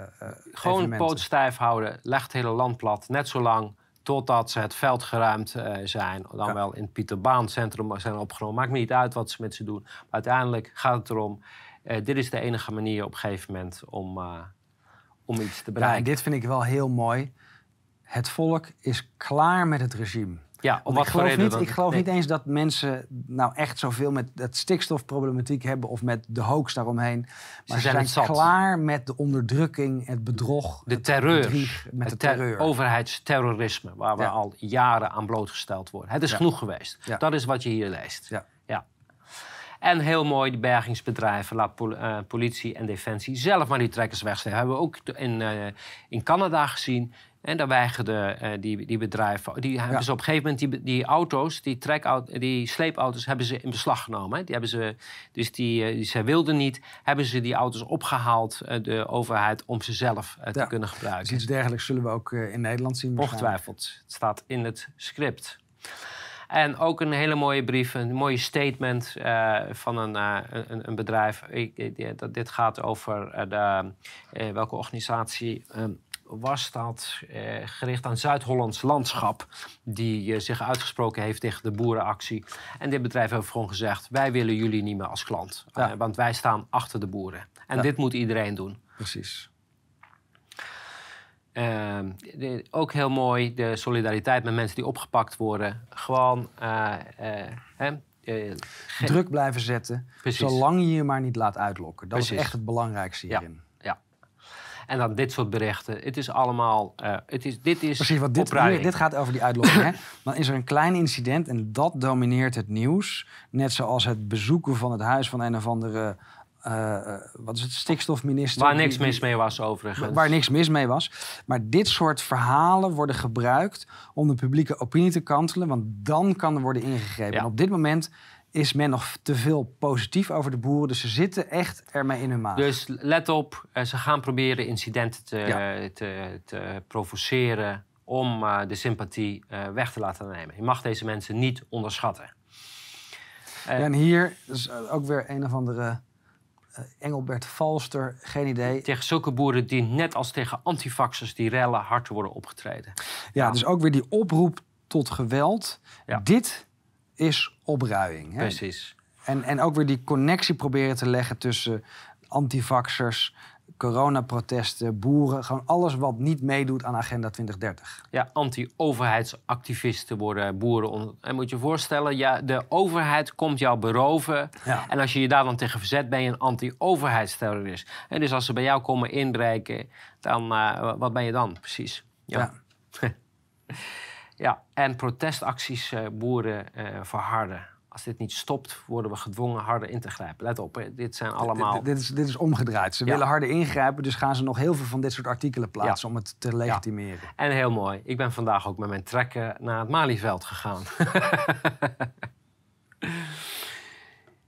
Gewoon evenementen. poot stijf houden. Leg het hele land plat. Net zo lang totdat ze het veld geruimd zijn. Dan Ja. wel in het Pieterbaancentrum zijn opgenomen. Maakt me niet uit wat ze met ze doen. Maar uiteindelijk gaat het erom... eh, dit is de enige manier op een gegeven moment om, eh, om iets te Ja, en bereiken. dit vind ik wel heel mooi. Het volk is klaar met het regime. Ja, om wat ik voor geloof, niet, dan? ik geloof Nee. niet eens dat mensen nou echt zoveel met het stikstofproblematiek hebben of met de hoax daaromheen. Maar ze zijn klaar met de onderdrukking, het bedrog, De het terreur. bedrieg, met de ter- terreur. overheidsterrorisme, waar we Ja. al jaren aan blootgesteld worden. Het is Ja. genoeg geweest. Ja. Dat is wat je hier leest. Ja. En heel mooi, die bergingsbedrijven, laat pol- eh, politie en defensie zelf maar die trekkers wegsteken. hebben we ook in, eh, in Canada gezien. En daar weigerden eh, die, die bedrijven... Die hebben Ja. ze op een gegeven moment die, die auto's, die, die sleepauto's... hebben ze in beslag genomen. Hè. Die hebben ze, dus die, die zij wilden niet, hebben ze die auto's opgehaald... eh, de overheid, om ze zelf te kunnen Dus gebruiken. iets dergelijks zullen we ook in Nederland zien. Ongetwijfeld. Het staat in het script. En ook een hele mooie brief, een mooie statement eh, van een, eh, een, een bedrijf. Ik, ik- dat- dit gaat over eh, de, welke organisatie eh, was dat? Eh, gericht aan Zuid-Hollands landschap. Die eh, zich uitgesproken heeft tegen de boerenactie. En dit bedrijf heeft gewoon gezegd: wij willen jullie niet meer als klant. Ja. Eh, want wij staan achter de boeren. En Ja. dit moet iedereen doen. Precies. Ehm, de- ook heel mooi de solidariteit met mensen die opgepakt worden. Gewoon. eh, eh, eh, Druk blijven zetten, Precies. zolang je je maar niet laat uitlokken. Dat is echt het belangrijkste hierin. Ja. En dan dit soort berichten. Het is allemaal. het is, dit is Precies, want dit, dit gaat over die uitlokking. hè? Dan is er een klein incident en dat domineert het nieuws. Net zoals het bezoeken van het huis van een of andere... eh, eh, wat is het, stikstofminister? Waar niks mis mee was, overigens. Waar niks mis mee was. Maar dit soort verhalen worden gebruikt om de publieke opinie te kantelen. Want dan kan er worden ingegrepen. Ja. En op dit moment is men nog te veel positief over de boeren. Dus ze zitten echt ermee in hun maag. Dus let op, eh, ze gaan proberen incidenten te, Ja. te, te provoceren. om de sympathie weg te laten nemen. Je mag deze mensen niet onderschatten. Ja, en hier is ook weer een of andere Engelbert Valster, geen idee. Tegen zulke boeren die net als tegen antifaxers die rellen hard worden opgetreden. Ja, dus ook weer die oproep tot geweld. Ja. Dit is opruiing. Hè? Precies. En, en ook weer die connectie proberen te leggen tussen antivaxers, coronaprotesten, boeren. Gewoon alles wat niet meedoet aan Agenda 2030. Ja, anti-overheidsactivisten worden boeren. on- En moet je je voorstellen, ja, de overheid komt jou beroven. Ja. En als je je daar dan tegen verzet, ben je een anti-overheidsterrorist. En dus als ze bij jou komen inbreken, dan eh, wat ben je dan precies? Ja. Ja, en protestacties eh, boeren eh, verharden. Als dit niet stopt, worden we gedwongen harder in te grijpen. Let op, hè, dit zijn allemaal... Dit, dit is, dit is omgedraaid. Ze Ja. willen harder ingrijpen, dus gaan ze nog heel veel van dit soort artikelen plaatsen om het te legitimeren. En heel mooi, ik ben vandaag ook met mijn trekker naar het Malieveld gegaan.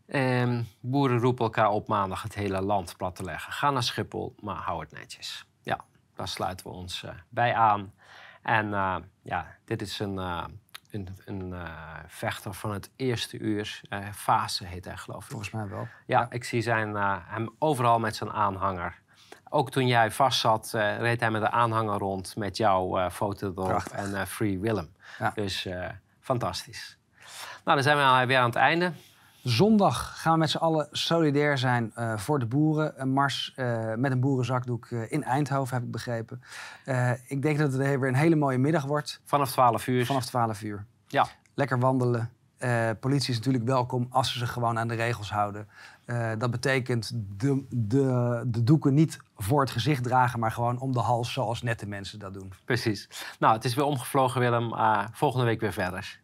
Ehm, boeren roepen elkaar op maandag het hele land plat te leggen. Ga naar Schiphol, maar hou het netjes. Ja, daar sluiten we ons eh, bij aan. En eh, ja, dit is een, eh, een, een eh, vechter van het eerste uur. Eh, Fase heet hij, geloof ik. Volgens mij wel. Ja, ik zie zijn, eh, hem overal met zijn aanhanger. Ook toen jij vast zat, reed hij met een aanhanger rond met jouw foto erop Prachtig. en Free Willem. Ja. Dus fantastisch. Nou, dan zijn we alweer aan het einde. Zondag gaan we met z'n allen solidair zijn eh, voor de boeren. Een mars eh, met een boerenzakdoek eh, in Eindhoven, heb ik begrepen. Ik denk dat het weer een hele mooie middag wordt. Vanaf 12 uur. Vanaf 12 uur. Ja, Lekker wandelen politie is natuurlijk welkom als ze zich gewoon aan de regels houden. Dat betekent de, de, de doeken niet voor het gezicht dragen, maar gewoon om de hals, zoals nette mensen dat doen. Precies. Nou, het is weer omgevlogen, Willem. Uh, volgende week weer verder.